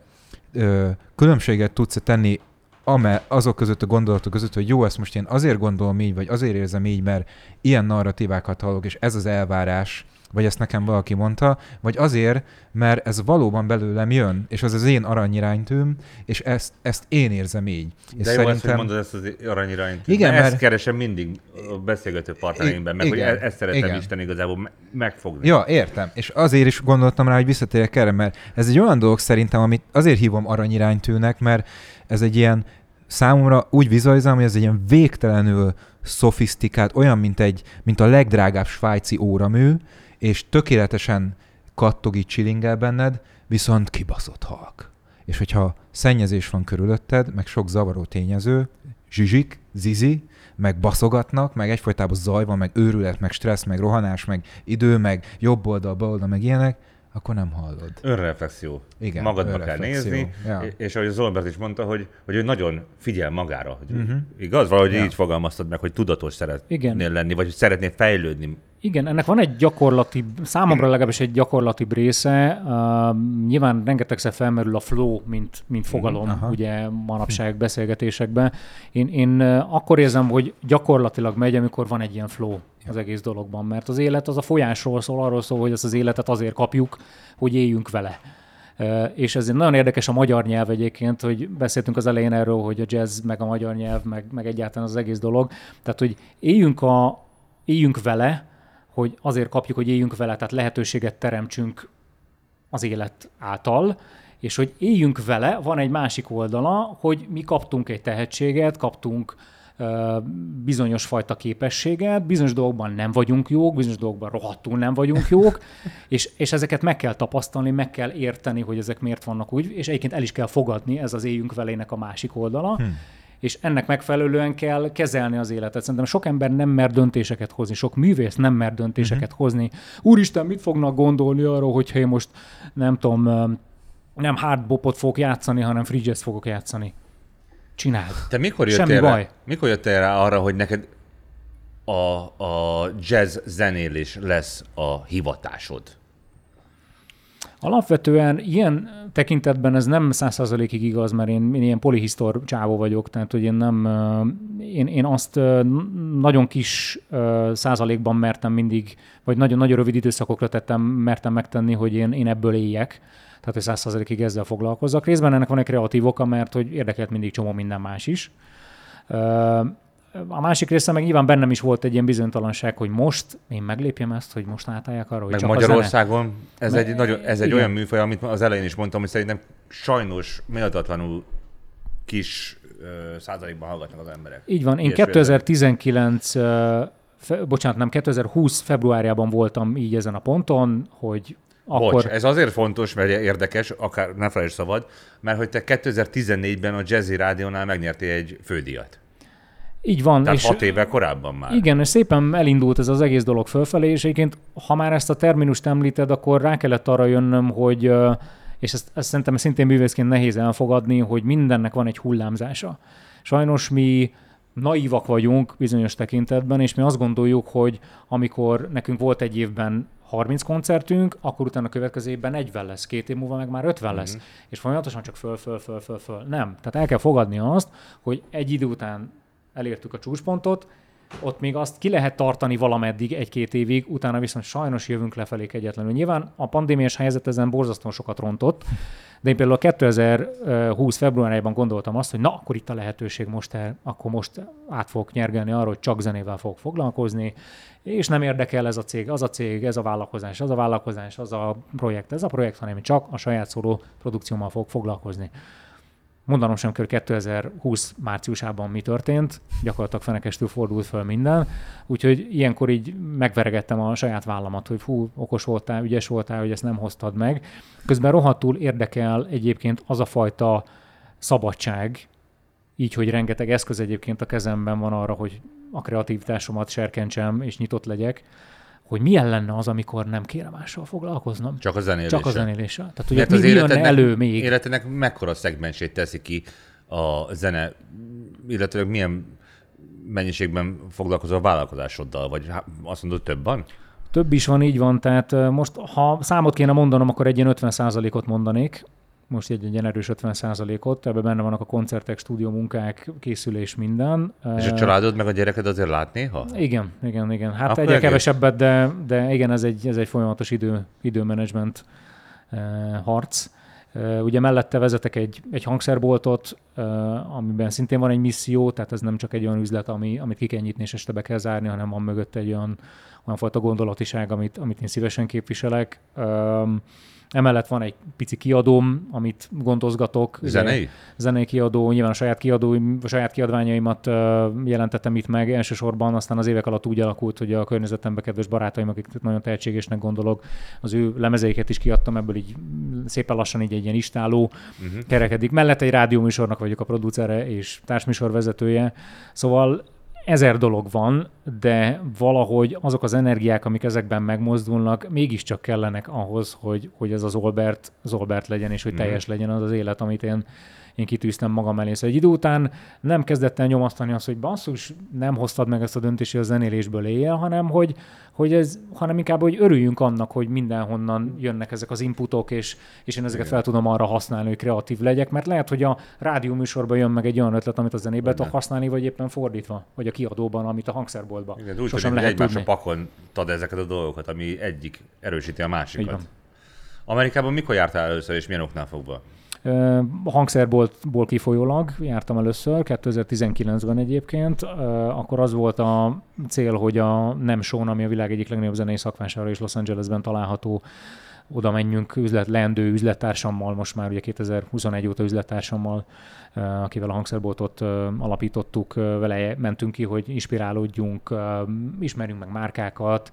ö, különbséget tudsz tenni ame, azok között a gondolatok között, hogy jó, ezt most én azért gondolom így, vagy azért érzem így, mert ilyen narratívákat hallok, és ez az elvárás, vagy ezt nekem valaki mondta, vagy azért, mert ez valóban belőlem jön, és az az én aranyiránytűm, és ezt, ezt én érzem így. És De jó, ezt, hogy mondod ezt az aranyirányt. Igen, mert... Ezt keresem mindig a beszélgető partnereimben, meg Igen, hogy e- ezt szeretem igen. Isten igazából me- megfogni. Ja, értem. És azért is gondoltam rá, hogy visszatérjek erre, mert ez egy olyan dolog szerintem, amit azért hívom aranyiránytűnek, mert ez egy ilyen számomra úgy vizualizálom, hogy ez egy ilyen végtelenül szofisztikált, olyan, mint, egy, mint a legdrágább svájci óramű, és tökéletesen kattog így chillingel benned, viszont kibaszott halk. És hogyha szennyezés van körülötted, meg sok zavaró tényező, zsizsik, zizi, meg baszogatnak, meg egyfolytában zaj van, meg őrület, meg stressz, meg rohanás, meg idő, meg jobb oldal, bal oldal, meg ilyenek, akkor nem hallod. Önreflexió. Igen, Magadba kell nézni, Ja. és- ahogy Zolbert is mondta, hogy, hogy ő nagyon figyel magára. Hogy Mhm. Igaz? Valahogy Ja. így fogalmaztad meg, hogy tudatos szeretnél Igen. lenni, vagy hogy szeretnél fejlődni. Igen, ennek van egy gyakorlati, számomra legalábbis egy gyakorlati része. Uh, nyilván rengetegszer felmerül a flow, mint, mint fogalom, aha. ugye manapság beszélgetésekben. Én, én akkor érzem, hogy gyakorlatilag megy, amikor van egy ilyen flow az egész dologban, mert az élet az a folyásról szól, arról szól, hogy ezt az életet azért kapjuk, hogy éljünk vele. Uh, és ez nagyon érdekes a magyar nyelv egyébként, hogy beszéltünk az elején erről, hogy a jazz, meg a magyar nyelv, meg, meg egyáltalán az egész dolog. Tehát, hogy éljünk, a, éljünk vele, hogy azért kapjuk, hogy éljünk vele, tehát lehetőséget teremtsünk az élet által, és hogy éljünk vele, van egy másik oldala, hogy mi kaptunk egy tehetséget, kaptunk bizonyos fajta képességet, bizonyos dolgokban nem vagyunk jók, bizonyos dolgokban rohadtul nem vagyunk jók, és, és ezeket meg kell tapasztalni, meg kell érteni, hogy ezek miért vannak úgy, és egyébként el is kell fogadni, ez az éjünk velének a másik oldala. Hmm és ennek megfelelően kell kezelni az életet. Szerintem sok ember nem mer döntéseket hozni, sok művész nem mer döntéseket uh-huh. hozni. Úristen, mit fognak gondolni arról, hogyha én most nem tudom, nem hardbopot fogok játszani, hanem free fogok játszani. Csináld. Te mikor jöttél, Semmi rá, baj. mikor jöttél rá arra, hogy neked a, a jazz zenélés lesz a hivatásod? Alapvetően ilyen tekintetben ez nem százszerzalékig igaz, mert én, én ilyen polihisztor csávó vagyok, tehát hogy én nem, én, én azt nagyon kis százalékban mertem mindig, vagy nagyon-nagyon rövid időszakokra tettem, mertem megtenni, hogy én, én ebből éljek tehát hogy száz százalékig ezzel foglalkozzak. Részben ennek van egy kreatív oka, mert hogy érdekelt mindig csomó minden más is. A másik része meg nyilván bennem is volt egy ilyen bizonytalanság, hogy most én meglépjem ezt, hogy most átállják arra, hogy Meg csak Magyarországon ez Me- egy, nagyon, ez egy igen. olyan műfaj, amit az elején is mondtam, hogy szerintem sajnos méltatlanul kis ö, százalékban hallgatnak az emberek. Így van, én Ilyesmi 2019, ö, fe, bocsánat, nem, 2020 februárjában voltam így ezen a ponton, hogy akkor... Bocs, ez azért fontos, mert érdekes, akár ne felejtsd szabad, mert hogy te 2014-ben a Jazzy Rádiónál megnyertél egy fődíjat. Így van. Tehát és hat évvel korábban már. Igen, és szépen elindult ez az egész dolog fölfelé, és egyébként, ha már ezt a terminust említed, akkor rá kellett arra jönnöm, hogy, és ezt, ezt szerintem szintén művészként nehéz elfogadni, hogy mindennek van egy hullámzása. Sajnos mi naívak vagyunk bizonyos tekintetben, és mi azt gondoljuk, hogy amikor nekünk volt egy évben 30 koncertünk, akkor utána a következő évben 40 lesz, két év múlva meg már 50 lesz, Mhm. és folyamatosan csak föl, föl, föl, föl, föl. Nem. Tehát el kell fogadni azt, hogy egy idő után elértük a csúcspontot, ott még azt ki lehet tartani valameddig, egy-két évig, utána viszont sajnos jövünk lefelé egyetlenül. Nyilván a pandémiás helyzet ezen borzasztóan sokat rontott, de én például a 2020 februárjában gondoltam azt, hogy na, akkor itt a lehetőség most, el, akkor most át fogok nyergelni arra, hogy csak zenével fogok foglalkozni, és nem érdekel ez a cég, az a cég, ez a vállalkozás, az a vállalkozás, az a projekt, ez a projekt, hanem csak a saját szóló produkciómmal fogok foglalkozni mondanom sem kell, hogy 2020 márciusában mi történt, gyakorlatilag fenekestül fordult föl minden, úgyhogy ilyenkor így megveregettem a saját vállamat, hogy hú, okos voltál, ügyes voltál, hogy ezt nem hoztad meg. Közben rohadtul érdekel egyébként az a fajta szabadság, így, hogy rengeteg eszköz egyébként a kezemben van arra, hogy a kreativitásomat serkentsem és nyitott legyek, hogy milyen lenne az, amikor nem kéne mással foglalkoznom. Csak a zenéléssel. Csak a zenéléssel. Tehát, hogy Mert mi, az mi jönne életednek, elő még. életednek mekkora szegmensét teszi ki a zene, illetve milyen mennyiségben foglalkozol a vállalkozásoddal, vagy azt mondod több van? Több is van, így van. Tehát most, ha számot kéne mondanom, akkor egy ilyen 50%-ot mondanék. Most egy, egy ilyen erős 50%-ot. Ebben benne vannak a koncertek, stúdió munkák, készülés, minden. És a családod meg a gyereked azért lát néha? Igen, igen, igen. Hát Akkor egyre egész. kevesebbet, de, de igen, ez egy, ez egy folyamatos idő, időmenedzsment eh, harc. Eh, ugye mellette vezetek egy, egy hangszerboltot, amiben szintén van egy misszió, tehát ez nem csak egy olyan üzlet, ami, amit ki kell nyitni és este be kell zárni, hanem van mögött egy olyan, olyan fajta gondolatiság, amit, amit én szívesen képviselek. Um, emellett van egy pici kiadóm, amit gondozgatok. Zenei? zenei kiadó, nyilván a saját, kiadóim, a saját kiadványaimat jelentettem itt meg elsősorban, aztán az évek alatt úgy alakult, hogy a környezetemben kedves barátaim, akiket nagyon tehetségesnek gondolok, az ő lemezeiket is kiadtam, ebből így szépen lassan így egy ilyen istáló uh-huh. kerekedik. Mellett egy rádióműsornak vagyok a producere és társműsorvezetője, szóval ezer dolog van, de valahogy azok az energiák, amik ezekben megmozdulnak, mégiscsak kellenek ahhoz, hogy, hogy ez az Olbert, az Olbert legyen, és hogy teljes legyen az az élet, amit én, én kitűztem magam elé. Szóval egy idő után nem kezdett el nyomasztani azt, hogy basszus, nem hoztad meg ezt a döntést, hogy a zenélésből éljél, hanem hogy, hogy ez, hanem inkább, hogy örüljünk annak, hogy mindenhonnan jönnek ezek az inputok, és, és én ezeket fel tudom arra használni, hogy kreatív legyek, mert lehet, hogy a rádió műsorban jön meg egy olyan ötlet, amit a zenébe tudok használni, vagy éppen fordítva, vagy a kiadóban, amit a hangszerboltban. Igen, úgy Sosem lehet egymásra tudni. pakoltad ezeket a dolgokat, ami egyik erősíti a másikat. Amerikában mikor jártál először, és milyen oknál fogva? A hangszerboltból kifolyólag jártam először, 2019-ben egyébként. Akkor az volt a cél, hogy a Nem Show, ami a világ egyik legnagyobb zenei szakvására és Los Angelesben található, oda menjünk üzlet, leendő üzlettársammal, most már ugye 2021 óta üzlettársammal, akivel a hangszerboltot alapítottuk, vele mentünk ki, hogy inspirálódjunk, ismerjünk meg márkákat,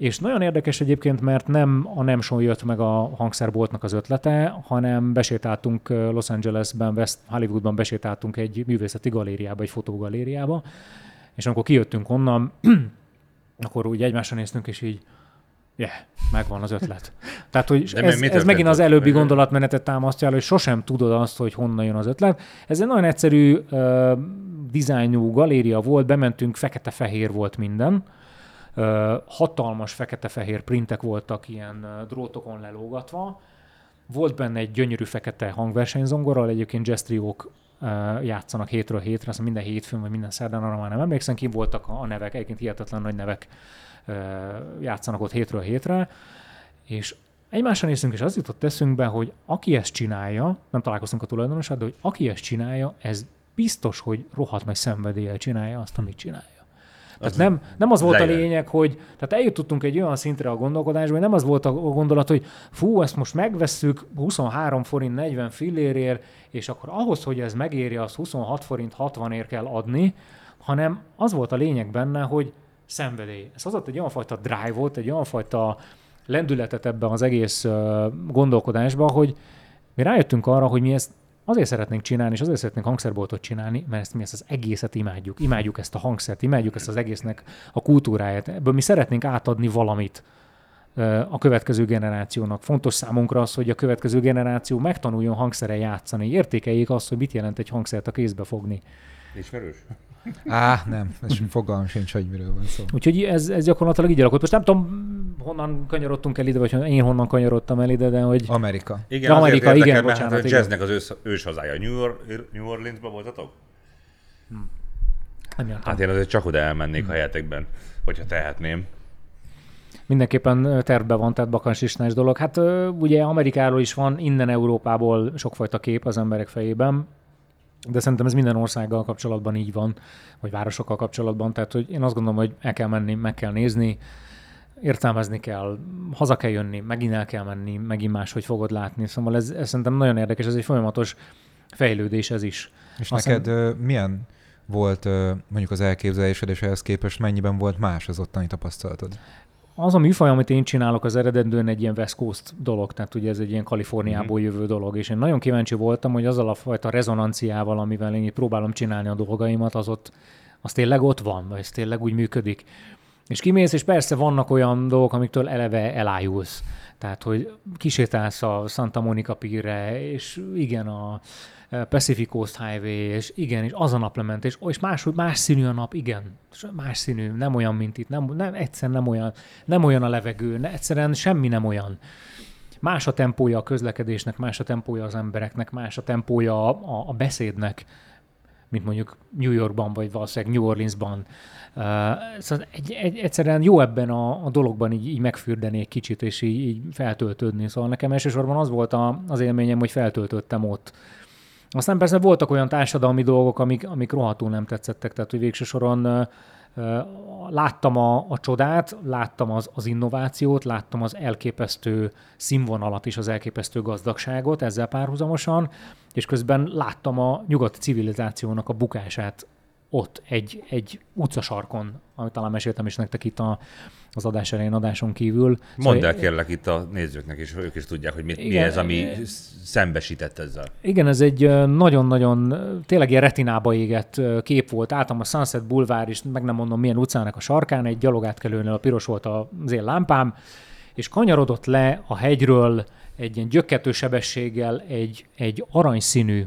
és nagyon érdekes egyébként, mert nem a Nemson jött meg a hangszerboltnak az ötlete, hanem besétáltunk Los Angelesben, West Hollywoodban besétáltunk egy művészeti galériába, egy fotógalériába, és amikor kijöttünk onnan, akkor úgy egymásra néztünk, és így, yeah, megvan az ötlet. Tehát, hogy De ez, ez megint az előbbi gondolatmenetet támasztja el, hogy sosem tudod azt, hogy honnan jön az ötlet. Ez egy nagyon egyszerű uh, dizájnú galéria volt, bementünk, fekete-fehér volt minden, hatalmas fekete-fehér printek voltak ilyen drótokon lelógatva, volt benne egy gyönyörű fekete hangversenyzongorral, egyébként jazz triók játszanak hétről hétre, azt minden hétfőn vagy minden szerdán, arra már nem emlékszem, ki voltak a nevek, egyébként hihetetlen nagy nevek játszanak ott hétről hétre, és egymásra nézünk, és az jutott eszünkbe, hogy aki ezt csinálja, nem találkoztunk a tulajdonosát, de hogy aki ezt csinálja, ez biztos, hogy rohadt nagy szenvedéllyel csinálja azt, amit csinálja. Tehát nem, nem az volt lejön. a lényeg, hogy tehát eljutottunk egy olyan szintre a gondolkodásban, hogy nem az volt a gondolat, hogy fú, ezt most megvesszük 23 forint 40 fillérért, és akkor ahhoz, hogy ez megéri, az 26 forint 60 ér kell adni, hanem az volt a lényeg benne, hogy szenvedély. Ez hozott egy olyan fajta drive volt, egy olyan fajta lendületet ebben az egész gondolkodásban, hogy mi rájöttünk arra, hogy mi ezt azért szeretnénk csinálni, és azért szeretnénk hangszerboltot csinálni, mert ezt mi ezt az egészet imádjuk. Imádjuk ezt a hangszert, imádjuk ezt az egésznek a kultúráját. Ebből mi szeretnénk átadni valamit a következő generációnak. Fontos számunkra az, hogy a következő generáció megtanuljon hangszere játszani, értékeljék azt, hogy mit jelent egy hangszert a kézbe fogni. Ismerős? Á, nem, ez fogalmam sincs, hogy miről van szó. Úgyhogy ez, ez gyakorlatilag így alakult. Most nem tudom, honnan kanyarodtunk el ide, vagy én honnan kanyarodtam el ide, de hogy... Amerika. Igen, Amerika, igen, érdekel, bocsánat. Hát a jazznek az ős, ős hazája. New, Or- New Orleansban voltatok? Hm. hát én azért csak oda elmennék hm. helyetekben, hogyha tehetném. Mindenképpen tervbe van, tehát bakansisnás dolog. Hát ugye Amerikáról is van, innen Európából sokfajta kép az emberek fejében de szerintem ez minden országgal kapcsolatban így van, vagy városokkal kapcsolatban, tehát hogy én azt gondolom, hogy el kell menni, meg kell nézni, értelmezni kell, haza kell jönni, megint el kell menni, megint máshogy fogod látni. Szóval ez, ez szerintem nagyon érdekes, ez egy folyamatos fejlődés ez is. És Azt neked uh, milyen volt uh, mondjuk az elképzelésed, és ehhez képest mennyiben volt más az ottani tapasztalatod? Az a műfaj, amit én csinálok, az eredendően egy ilyen West Coast dolog, tehát ugye ez egy ilyen Kaliforniából mm-hmm. jövő dolog, és én nagyon kíváncsi voltam, hogy azzal a fajta rezonanciával, amivel én próbálom csinálni a dolgaimat, az ott, az tényleg ott van, vagy ez tényleg úgy működik. És kimész, és persze vannak olyan dolgok, amiktől eleve elájulsz. Tehát, hogy kisétálsz a Santa Monica pírre, és igen, a, Pacific Coast Highway, és igen, és az a naplement, és, és más, más színű a nap, igen, más színű, nem olyan, mint itt, nem, nem egyszer nem olyan, nem olyan a levegő, ne, egyszerűen semmi nem olyan. Más a tempója a közlekedésnek, más a tempója az embereknek, más a tempója a, a, a beszédnek, mint mondjuk New Yorkban, vagy valószínűleg New Orleansban. Uh, szóval egy, egy, egyszerűen jó ebben a, a dologban így, így megfürdeni egy kicsit, és így, így feltöltődni. Szóval nekem elsősorban az volt a, az élményem, hogy feltöltöttem ott aztán persze voltak olyan társadalmi dolgok, amik, amik rohadtul nem tetszettek, tehát hogy végső soron láttam a, a csodát, láttam az, az innovációt, láttam az elképesztő színvonalat és az elképesztő gazdagságot ezzel párhuzamosan, és közben láttam a nyugati civilizációnak a bukását ott egy, egy utcasarkon, amit talán meséltem is nektek itt a, az adás elején adáson kívül. Mondd szóval, el kérlek itt a nézőknek is, ők is tudják, hogy mi, igen, mi ez, ami szembesített ezzel. Igen, ez egy nagyon-nagyon, tényleg ilyen retinába égett kép volt. Álltam a Sunset Boulevard is, meg nem mondom milyen utcának a sarkán, egy gyalogátkelőnél a piros volt az én lámpám, és kanyarodott le a hegyről egy ilyen gyökkető sebességgel egy, egy aranyszínű,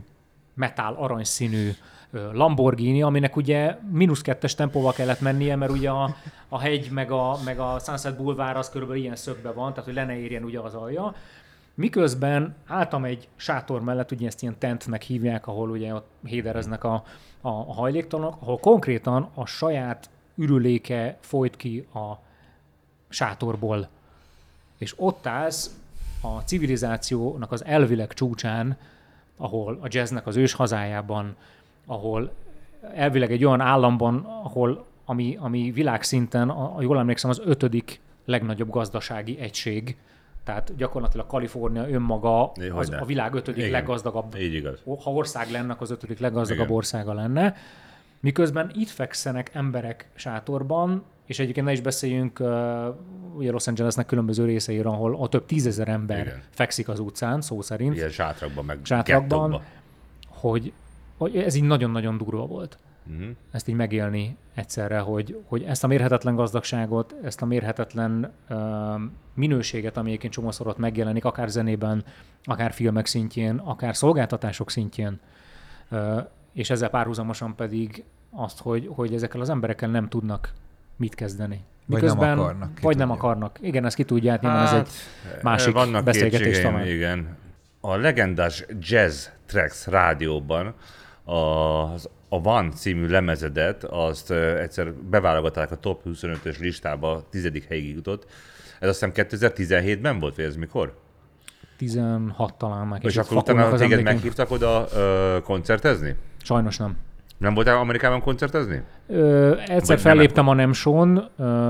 metál aranyszínű Lamborghini, aminek ugye mínusz kettes tempóval kellett mennie, mert ugye a, a hegy meg a, meg a Sunset Boulevard az körülbelül ilyen szögbe van, tehát hogy le ne érjen ugye az alja. Miközben álltam egy sátor mellett, ugye ezt ilyen tentnek hívják, ahol ugye ott hédereznek a, a, a hajléktalanok, ahol konkrétan a saját ürüléke folyt ki a sátorból. És ott állsz a civilizációnak az elvileg csúcsán, ahol a jazznek az ős hazájában ahol elvileg egy olyan államban, ahol ami, ami világszinten, a, jól emlékszem, az ötödik legnagyobb gazdasági egység, Tehát gyakorlatilag Kalifornia önmaga É, az a világ ötödik Igen. leggazdagabb Így igaz. ha ország lenne, az ötödik leggazdagabb Igen. országa lenne. Miközben itt fekszenek emberek sátorban, és egyébként ne is beszéljünk uh, ugye Los Angelesnek különböző részeire, ahol a több tízezer ember Igen. Igen. fekszik az utcán, szó szerint, Ilyen sátrakban, meg Sátrakban. hogy, hogy ez így nagyon-nagyon durva volt. Mhm. Ezt így megélni egyszerre, hogy, hogy ezt a mérhetetlen gazdagságot, ezt a mérhetetlen uh, minőséget, ami egyébként csomószor ott megjelenik, akár zenében, akár filmek szintjén, akár szolgáltatások szintjén, uh, és ezzel párhuzamosan pedig azt, hogy, hogy ezekkel az emberekkel nem tudnak mit kezdeni. Vagy nem akarnak, Vagy nem akarnak. Igen, ezt ki tudják, nyilván ez egy másik Hát, vannak beszélgetés talán. Igen. A legendás Jazz Tracks rádióban az a Van című lemezedet, azt egyszer beválogatták a top 25-ös listába, tizedik helyig jutott. Ez azt hiszem 2017-ben volt, vagy ez mikor? 16 talán már És akkor utána téged emlékeim. meghívtak oda ö, koncertezni? Sajnos nem. Nem voltál Amerikában koncertezni? Ö, egyszer nem felléptem a Nemson,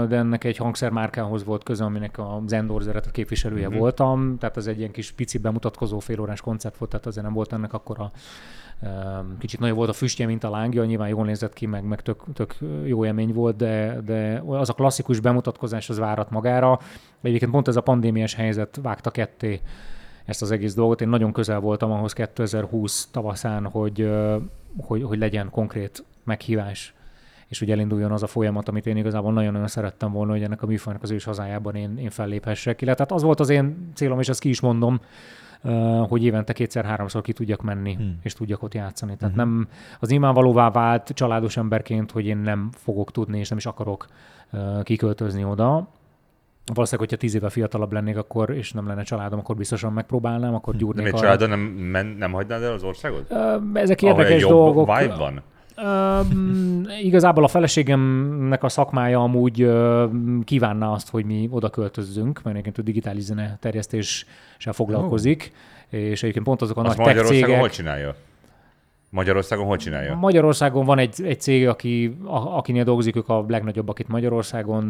de ennek egy hangszermárkához volt köze, aminek a Zendorzeret a képviselője Mhm. uh-huh. voltam, tehát az egy ilyen kis pici bemutatkozó félórás koncert volt, tehát azért nem volt ennek akkor a kicsit nagyobb volt a füstje, mint a lángja, nyilván jól nézett ki, meg, meg tök, tök jó élmény volt, de, de az a klasszikus bemutatkozás az várat magára. Egyébként pont ez a pandémiás helyzet vágta ketté ezt az egész dolgot. Én nagyon közel voltam ahhoz 2020 tavaszán, hogy, hogy, hogy legyen konkrét meghívás és hogy elinduljon az a folyamat, amit én igazából nagyon-nagyon szerettem volna, hogy ennek a műfajnak az ős hazájában én, én felléphessek. Illetve hát az volt az én célom, és ezt ki is mondom, hogy évente kétszer-háromszor ki tudjak menni, hmm. és tudjak ott játszani. Tehát hmm. nem az nyilvánvalóvá vált családos emberként, hogy én nem fogok tudni, és nem is akarok kiköltözni oda. Valószínűleg, hogyha tíz éve fiatalabb lennék, akkor, és nem lenne családom, akkor biztosan megpróbálnám, akkor Nem gyúrnék arra. családon nem, men, nem hagynád el az országot? Ö, Ezek érdekes jobb dolgok. vibe van? Um, igazából a feleségemnek a szakmája amúgy uh, kívánná azt, hogy mi oda költözzünk, mert egyébként ő digitális zene terjesztéssel foglalkozik, oh. és egyébként pont azok a Azt nagy tech cégek. hol csinálja? Magyarországon hol csinálja? Magyarországon van egy, egy cég, aki, a, akinél dolgozik, ők a legnagyobb, akit Magyarországon,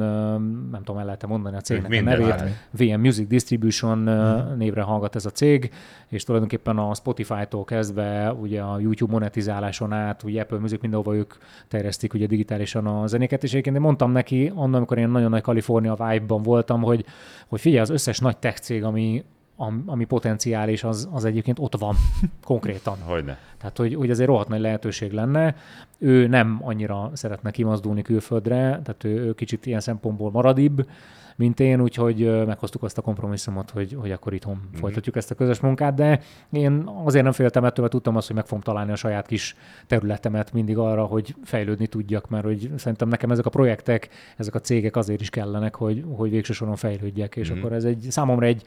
nem tudom, el lehet mondani a cégnek a minden nevét. áll. VM Music Distribution hmm. névre hallgat ez a cég, és tulajdonképpen a Spotify-tól kezdve ugye a YouTube monetizáláson át, ugye Apple Music mindenhova ők terjesztik ugye digitálisan a zenéket, és egyébként én mondtam neki, annak, amikor én nagyon nagy Kalifornia vibe-ban voltam, hogy, hogy figyelj, az összes nagy tech cég, ami, am- ami potenciális, az, az egyébként ott van konkrétan. Hogyne. Tehát, hogy, hogy azért rohadt nagy lehetőség lenne. Ő nem annyira szeretne kimazdulni külföldre, tehát ő, ő kicsit ilyen szempontból maradibb, mint én, úgyhogy meghoztuk azt a kompromisszumot, hogy, hogy akkor itthon mm-hmm. folytatjuk ezt a közös munkát, de én azért nem féltem ettől, mert tudtam azt, hogy meg fogom találni a saját kis területemet mindig arra, hogy fejlődni tudjak, mert hogy szerintem nekem ezek a projektek, ezek a cégek azért is kellenek, hogy, hogy végső soron fejlődjek, és mm-hmm. akkor ez egy számomra egy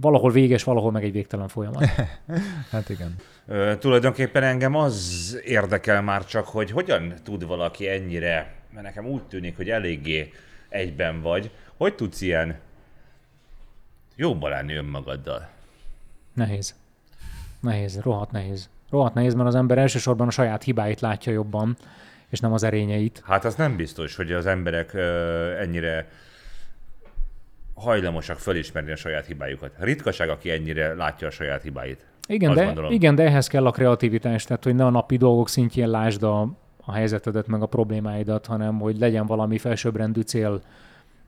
valahol véges, valahol meg egy végtelen folyamat. Hát igen. Ö, tulajdonképpen engem az érdekel már csak, hogy hogyan tud valaki ennyire, mert nekem úgy tűnik, hogy eléggé egyben vagy, hogy tudsz ilyen jóba lenni önmagaddal? Nehéz. Nehéz, rohadt nehéz. Rohadt nehéz, mert az ember elsősorban a saját hibáit látja jobban, és nem az erényeit. Hát az nem biztos, hogy az emberek ö, ennyire hajlamosak fölismerni a saját hibájukat. Ritkaság, aki ennyire látja a saját hibáit. Igen, Azt de, gondolom. igen, de ehhez kell a kreativitás, tehát hogy ne a napi dolgok szintjén lásd a, a helyzetedet, meg a problémáidat, hanem hogy legyen valami felsőbbrendű cél,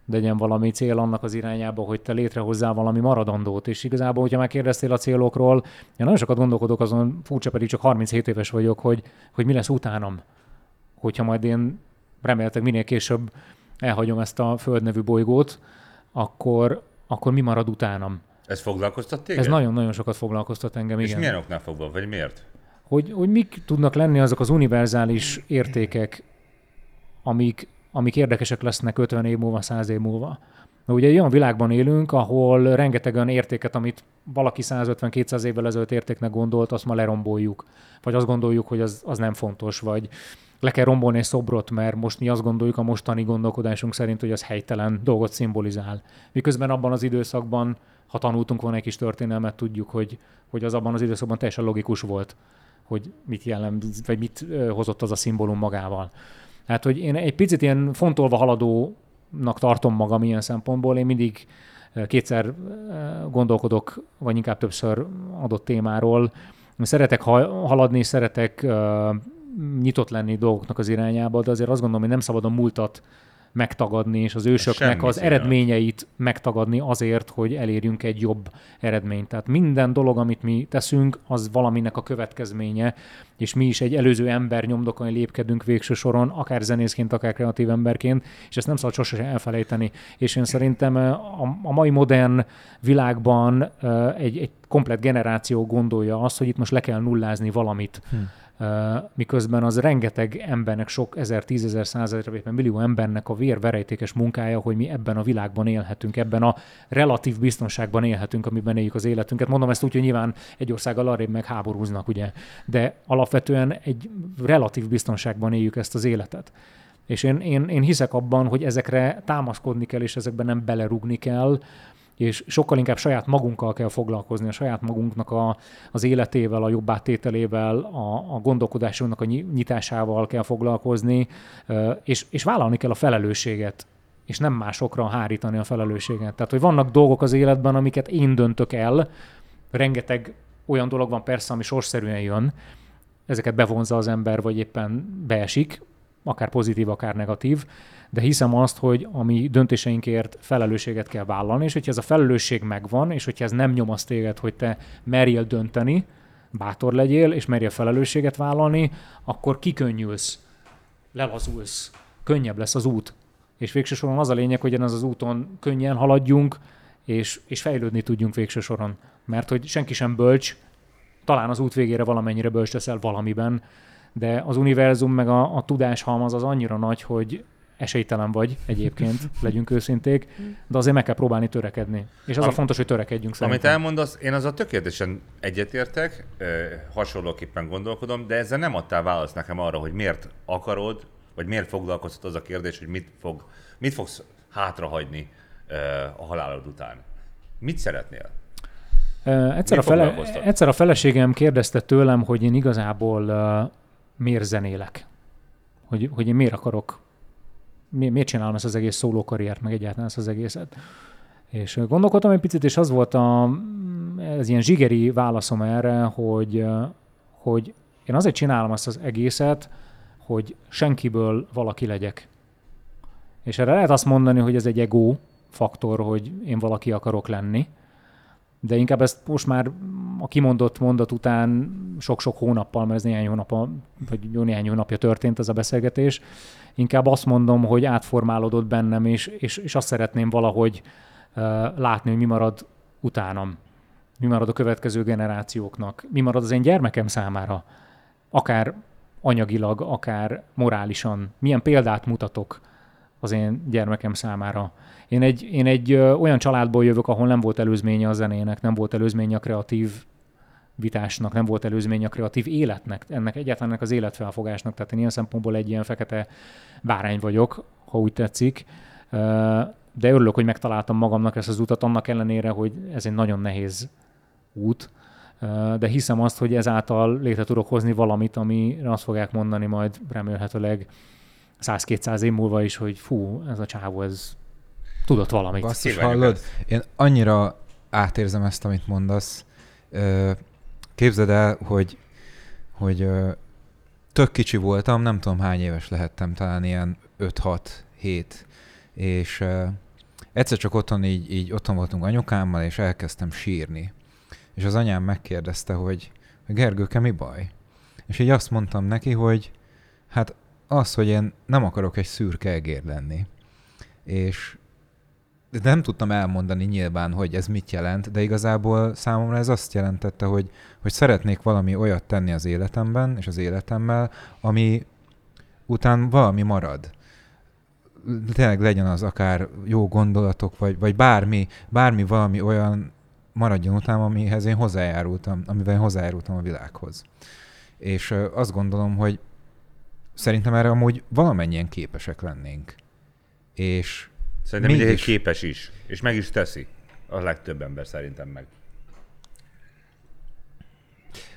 legyen valami cél annak az irányába, hogy te létrehozzál valami maradandót. És igazából, hogyha megkérdeztél a célokról, én nagyon sokat gondolkodok azon, furcsa pedig csak 37 éves vagyok, hogy, hogy mi lesz utánam. Hogyha majd én reméltek minél később elhagyom ezt a Föld nevű bolygót, akkor, akkor mi marad utánam? Ez foglalkoztat téged? Ez nagyon-nagyon sokat foglalkoztat engem, És igen. milyen oknál fogva, vagy miért? Hogy, hogy mik tudnak lenni azok az univerzális értékek, amik, amik érdekesek lesznek 50 év múlva, 100 év múlva. Na, ugye egy olyan világban élünk, ahol rengeteg olyan értéket, amit valaki 150-200 évvel ezelőtt értéknek gondolt, azt ma leromboljuk. Vagy azt gondoljuk, hogy az, az nem fontos, vagy le kell rombolni egy szobrot, mert most mi azt gondoljuk a mostani gondolkodásunk szerint, hogy az helytelen dolgot szimbolizál. Miközben abban az időszakban, ha tanultunk volna egy kis történelmet, tudjuk, hogy, hogy az abban az időszakban teljesen logikus volt, hogy mit jelent, vagy mit hozott az a szimbólum magával. Hát, hogy én egy picit ilyen fontolva haladónak tartom magam ilyen szempontból, én mindig kétszer gondolkodok, vagy inkább többször adott témáról. Szeretek haladni, szeretek nyitott lenni dolgoknak az irányába, de azért azt gondolom, hogy nem szabad a múltat megtagadni, és az ősöknek az eredményeit megtagadni azért, hogy elérjünk egy jobb eredményt. Tehát minden dolog, amit mi teszünk, az valaminek a következménye, és mi is egy előző ember nyomdokon lépkedünk végső soron, akár zenészként, akár kreatív emberként, és ezt nem szabad sosem elfelejteni. És én szerintem a, a mai modern világban egy, egy komplet generáció gondolja azt, hogy itt most le kell nullázni valamit. Hm miközben az rengeteg embernek, sok ezer, tízezer, százezer, vagy millió embernek a vérverejtékes munkája, hogy mi ebben a világban élhetünk, ebben a relatív biztonságban élhetünk, amiben éljük az életünket. Mondom ezt úgy, hogy nyilván egy országgal arrébb meg háborúznak, ugye, de alapvetően egy relatív biztonságban éljük ezt az életet. És én, én, én hiszek abban, hogy ezekre támaszkodni kell, és ezekben nem belerugni kell, és sokkal inkább saját magunkkal kell foglalkozni, a saját magunknak a, az életével, a jobb áttételével, a, a gondolkodásunknak a nyitásával kell foglalkozni, és, és vállalni kell a felelősséget és nem másokra hárítani a felelősséget. Tehát, hogy vannak dolgok az életben, amiket én döntök el, rengeteg olyan dolog van persze, ami sorszerűen jön, ezeket bevonza az ember, vagy éppen beesik, akár pozitív, akár negatív, de hiszem azt, hogy a mi döntéseinkért felelősséget kell vállalni, és hogyha ez a felelősség megvan, és hogyha ez nem nyomaszt téged, hogy te merjél dönteni, bátor legyél, és merjél felelősséget vállalni, akkor kikönnyülsz, lelazulsz, könnyebb lesz az út. És végső soron az a lényeg, hogy ez az úton könnyen haladjunk, és, és fejlődni tudjunk végső soron. Mert hogy senki sem bölcs, talán az út végére valamennyire bölcs leszel valamiben, de az univerzum meg a, a tudáshalmaz az annyira nagy, hogy esélytelen vagy egyébként, legyünk őszinték, de azért meg kell próbálni törekedni. És az Am, a fontos, hogy törekedjünk szerintem. Amit elmondasz, én az a tökéletesen egyetértek, hasonlóképpen gondolkodom, de ezzel nem adtál választ nekem arra, hogy miért akarod, vagy miért foglalkoztat az a kérdés, hogy mit, fog, mit fogsz hátrahagyni a halálod után. Mit szeretnél? egyszer, a fele, egyszer a feleségem kérdezte tőlem, hogy én igazából miért zenélek. Hogy, hogy én miért akarok mi, miért csinálom ezt az egész szólókarriert, meg egyáltalán ezt az egészet. És gondolkodtam egy picit, és az volt a, ez ilyen zsigeri válaszom erre, hogy, hogy én azért csinálom ezt az egészet, hogy senkiből valaki legyek. És erre lehet azt mondani, hogy ez egy ego faktor, hogy én valaki akarok lenni, de inkább ezt most már a kimondott mondat után sok-sok hónappal, mert ez néhány hónap, vagy jó néhány hónapja történt ez a beszélgetés, inkább azt mondom, hogy átformálódott bennem, és, és, és azt szeretném valahogy uh, látni, hogy mi marad utánam, mi marad a következő generációknak, mi marad az én gyermekem számára, akár anyagilag, akár morálisan, milyen példát mutatok az én gyermekem számára. Én egy, én egy olyan családból jövök, ahol nem volt előzménye a zenének, nem volt előzménye a kreatív vitásnak, nem volt előzménye a kreatív életnek, ennek egyáltalán ennek az életfelfogásnak. Tehát én ilyen szempontból egy ilyen fekete bárány vagyok, ha úgy tetszik. De örülök, hogy megtaláltam magamnak ezt az utat, annak ellenére, hogy ez egy nagyon nehéz út, de hiszem azt, hogy ezáltal létre tudok hozni valamit, amire azt fogják mondani majd remélhetőleg 100-200 év múlva is, hogy fú, ez a csávó, ez tudott valamit. Basszus, hallod? Én annyira átérzem ezt, amit mondasz. Képzeld el, hogy, hogy tök kicsi voltam, nem tudom hány éves lehettem, talán ilyen 5-6-7, és egyszer csak otthon így, így otthon voltunk anyukámmal, és elkezdtem sírni. És az anyám megkérdezte, hogy Gergőke, mi baj? És így azt mondtam neki, hogy hát az, hogy én nem akarok egy szürke egér lenni. És nem tudtam elmondani nyilván, hogy ez mit jelent, de igazából számomra ez azt jelentette, hogy, hogy szeretnék valami olyat tenni az életemben és az életemmel, ami után valami marad. Tényleg legyen az akár jó gondolatok, vagy, vagy bármi, bármi valami olyan maradjon utána, amihez én hozzájárultam, amivel én hozzájárultam a világhoz. És azt gondolom, hogy szerintem erre amúgy valamennyien képesek lennénk. És Szerintem Mégis. mindenki képes is, és meg is teszi. A legtöbb ember szerintem meg.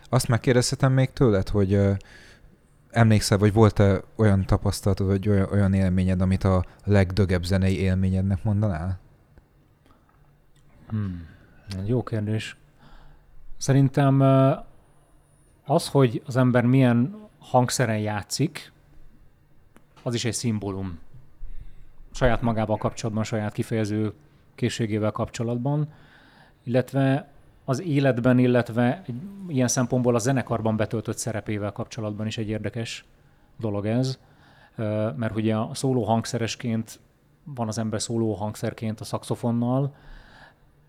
Azt megkérdezhetem még tőled, hogy emlékszel, vagy volt-e olyan tapasztalatod, vagy olyan, olyan élményed, amit a legdögebb zenei élményednek mondanál? Hmm. Jó kérdés. Szerintem az, hogy az ember milyen hangszeren játszik, az is egy szimbólum. Saját magával kapcsolatban, saját kifejező készségével kapcsolatban, illetve az életben, illetve ilyen szempontból a zenekarban betöltött szerepével kapcsolatban is egy érdekes dolog ez, mert ugye a szóló hangszeresként van az ember szóló hangszerként a szaxofonnal,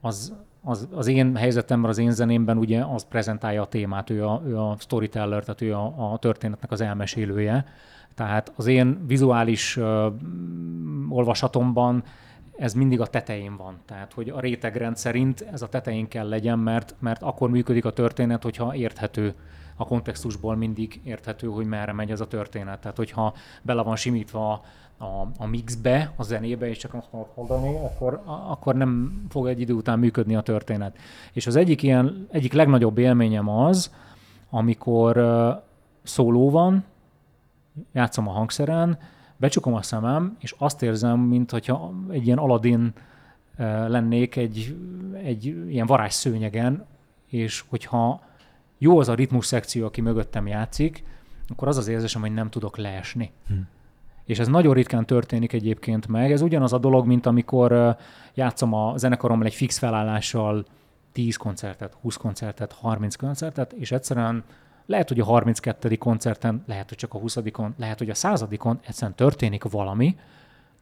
az, az, az én helyzetemben, az én zenémben ugye az prezentálja a témát, ő a, ő a storyteller, tehát ő a, a történetnek az elmesélője. Tehát az én vizuális uh, olvasatomban ez mindig a tetején van. Tehát, hogy a rétegrend szerint ez a tetején kell legyen, mert, mert akkor működik a történet, hogyha érthető a kontextusból mindig érthető, hogy merre megy ez a történet. Tehát, hogyha bele van simítva a, a mixbe, a zenébe, és csak azt mondod hallani, akkor, akkor nem fog egy idő után működni a történet. És az egyik ilyen, egyik legnagyobb élményem az, amikor uh, szóló van, játszom a hangszeren, becsukom a szemem, és azt érzem, mintha egy ilyen Aladdin lennék egy, egy ilyen varázsszőnyegen, és hogyha jó az a ritmus szekció, aki mögöttem játszik, akkor az az érzésem, hogy nem tudok leesni. Hm. És ez nagyon ritkán történik egyébként meg. Ez ugyanaz a dolog, mint amikor játszom a zenekarommal egy fix felállással 10 koncertet, 20 koncertet, 30 koncertet, és egyszerűen lehet, hogy a 32. koncerten, lehet, hogy csak a 20 lehet, hogy a 100 egyszerűen történik valami,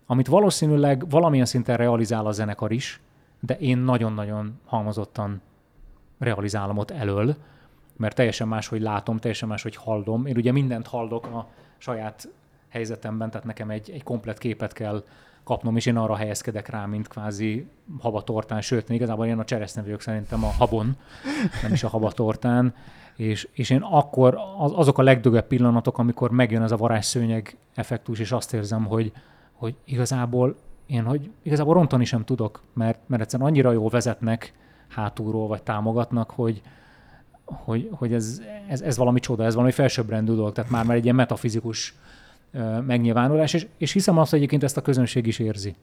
amit valószínűleg valamilyen szinten realizál a zenekar is, de én nagyon-nagyon halmozottan realizálom ott elől, mert teljesen más, hogy látom, teljesen más, hogy hallom. Én ugye mindent hallok a saját helyzetemben, tehát nekem egy, egy komplet képet kell kapnom, és én arra helyezkedek rá, mint kvázi habatortán, sőt, igazából én a cseresznye vagyok szerintem a habon, nem is a habatortán, és, és én akkor az, azok a legdögebb pillanatok, amikor megjön ez a varázsszőnyeg effektus, és azt érzem, hogy, hogy igazából én, hogy igazából rontani sem tudok, mert, mert egyszerűen annyira jól vezetnek hátulról, vagy támogatnak, hogy, hogy, hogy ez, ez, ez, valami csoda, ez valami felsőbbrendű dolog, tehát már, már egy ilyen metafizikus megnyilvánulás, és, és hiszem azt, hogy egyébként ezt a közönség is érzi.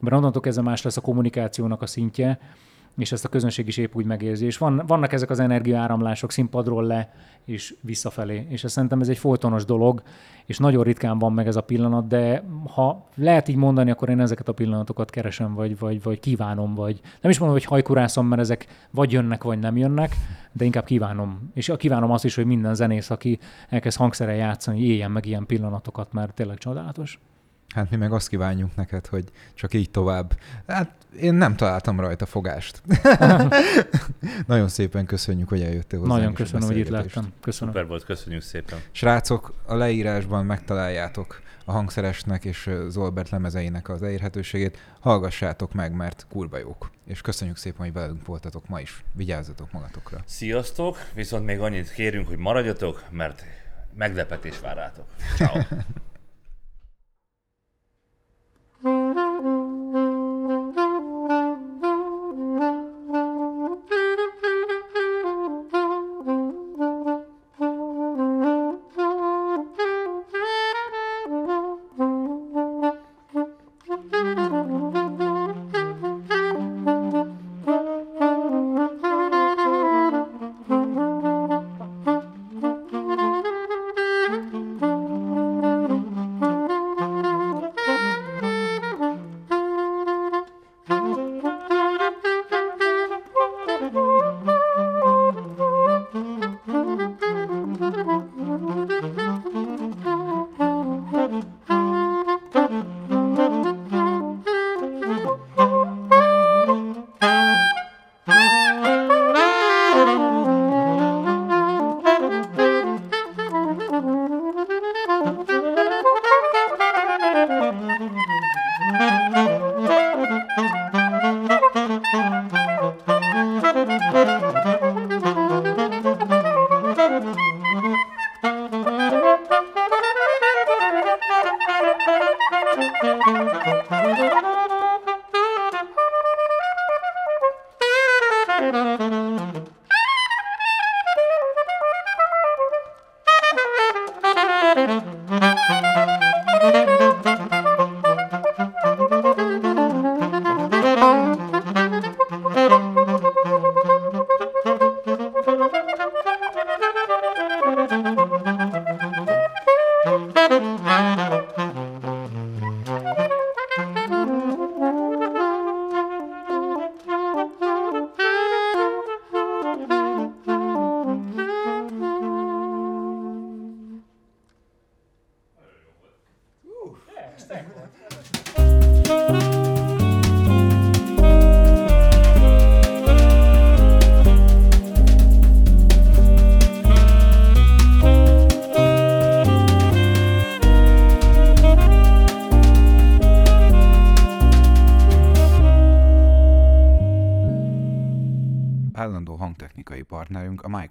Mert onnantól kezdve más lesz a kommunikációnak a szintje, és ezt a közönség is épp úgy megérzi. És van, vannak ezek az energiaáramlások színpadról le és visszafelé. És ezt szerintem ez egy folytonos dolog, és nagyon ritkán van meg ez a pillanat, de ha lehet így mondani, akkor én ezeket a pillanatokat keresem, vagy, vagy, vagy kívánom, vagy nem is mondom, hogy hajkurászom, mert ezek vagy jönnek, vagy nem jönnek, de inkább kívánom. És kívánom azt is, hogy minden zenész, aki elkezd hangszerrel játszani, éljen meg ilyen pillanatokat, mert tényleg csodálatos. Hát mi meg azt kívánjuk neked, hogy csak így tovább. Hát én nem találtam rajta fogást. Nagyon szépen köszönjük, hogy eljöttél hozzá. Nagyon köszönöm, hogy itt lettem. Köszönöm. Szuper volt, köszönjük szépen. Srácok, a leírásban megtaláljátok a hangszeresnek és Zolbert lemezeinek az elérhetőségét. Hallgassátok meg, mert kurva jók. És köszönjük szépen, hogy velünk voltatok ma is. Vigyázzatok magatokra. Sziasztok, viszont még annyit kérünk, hogy maradjatok, mert meglepetés vár rátok. Ciao.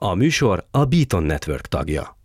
A műsor a Beaton Network tagja.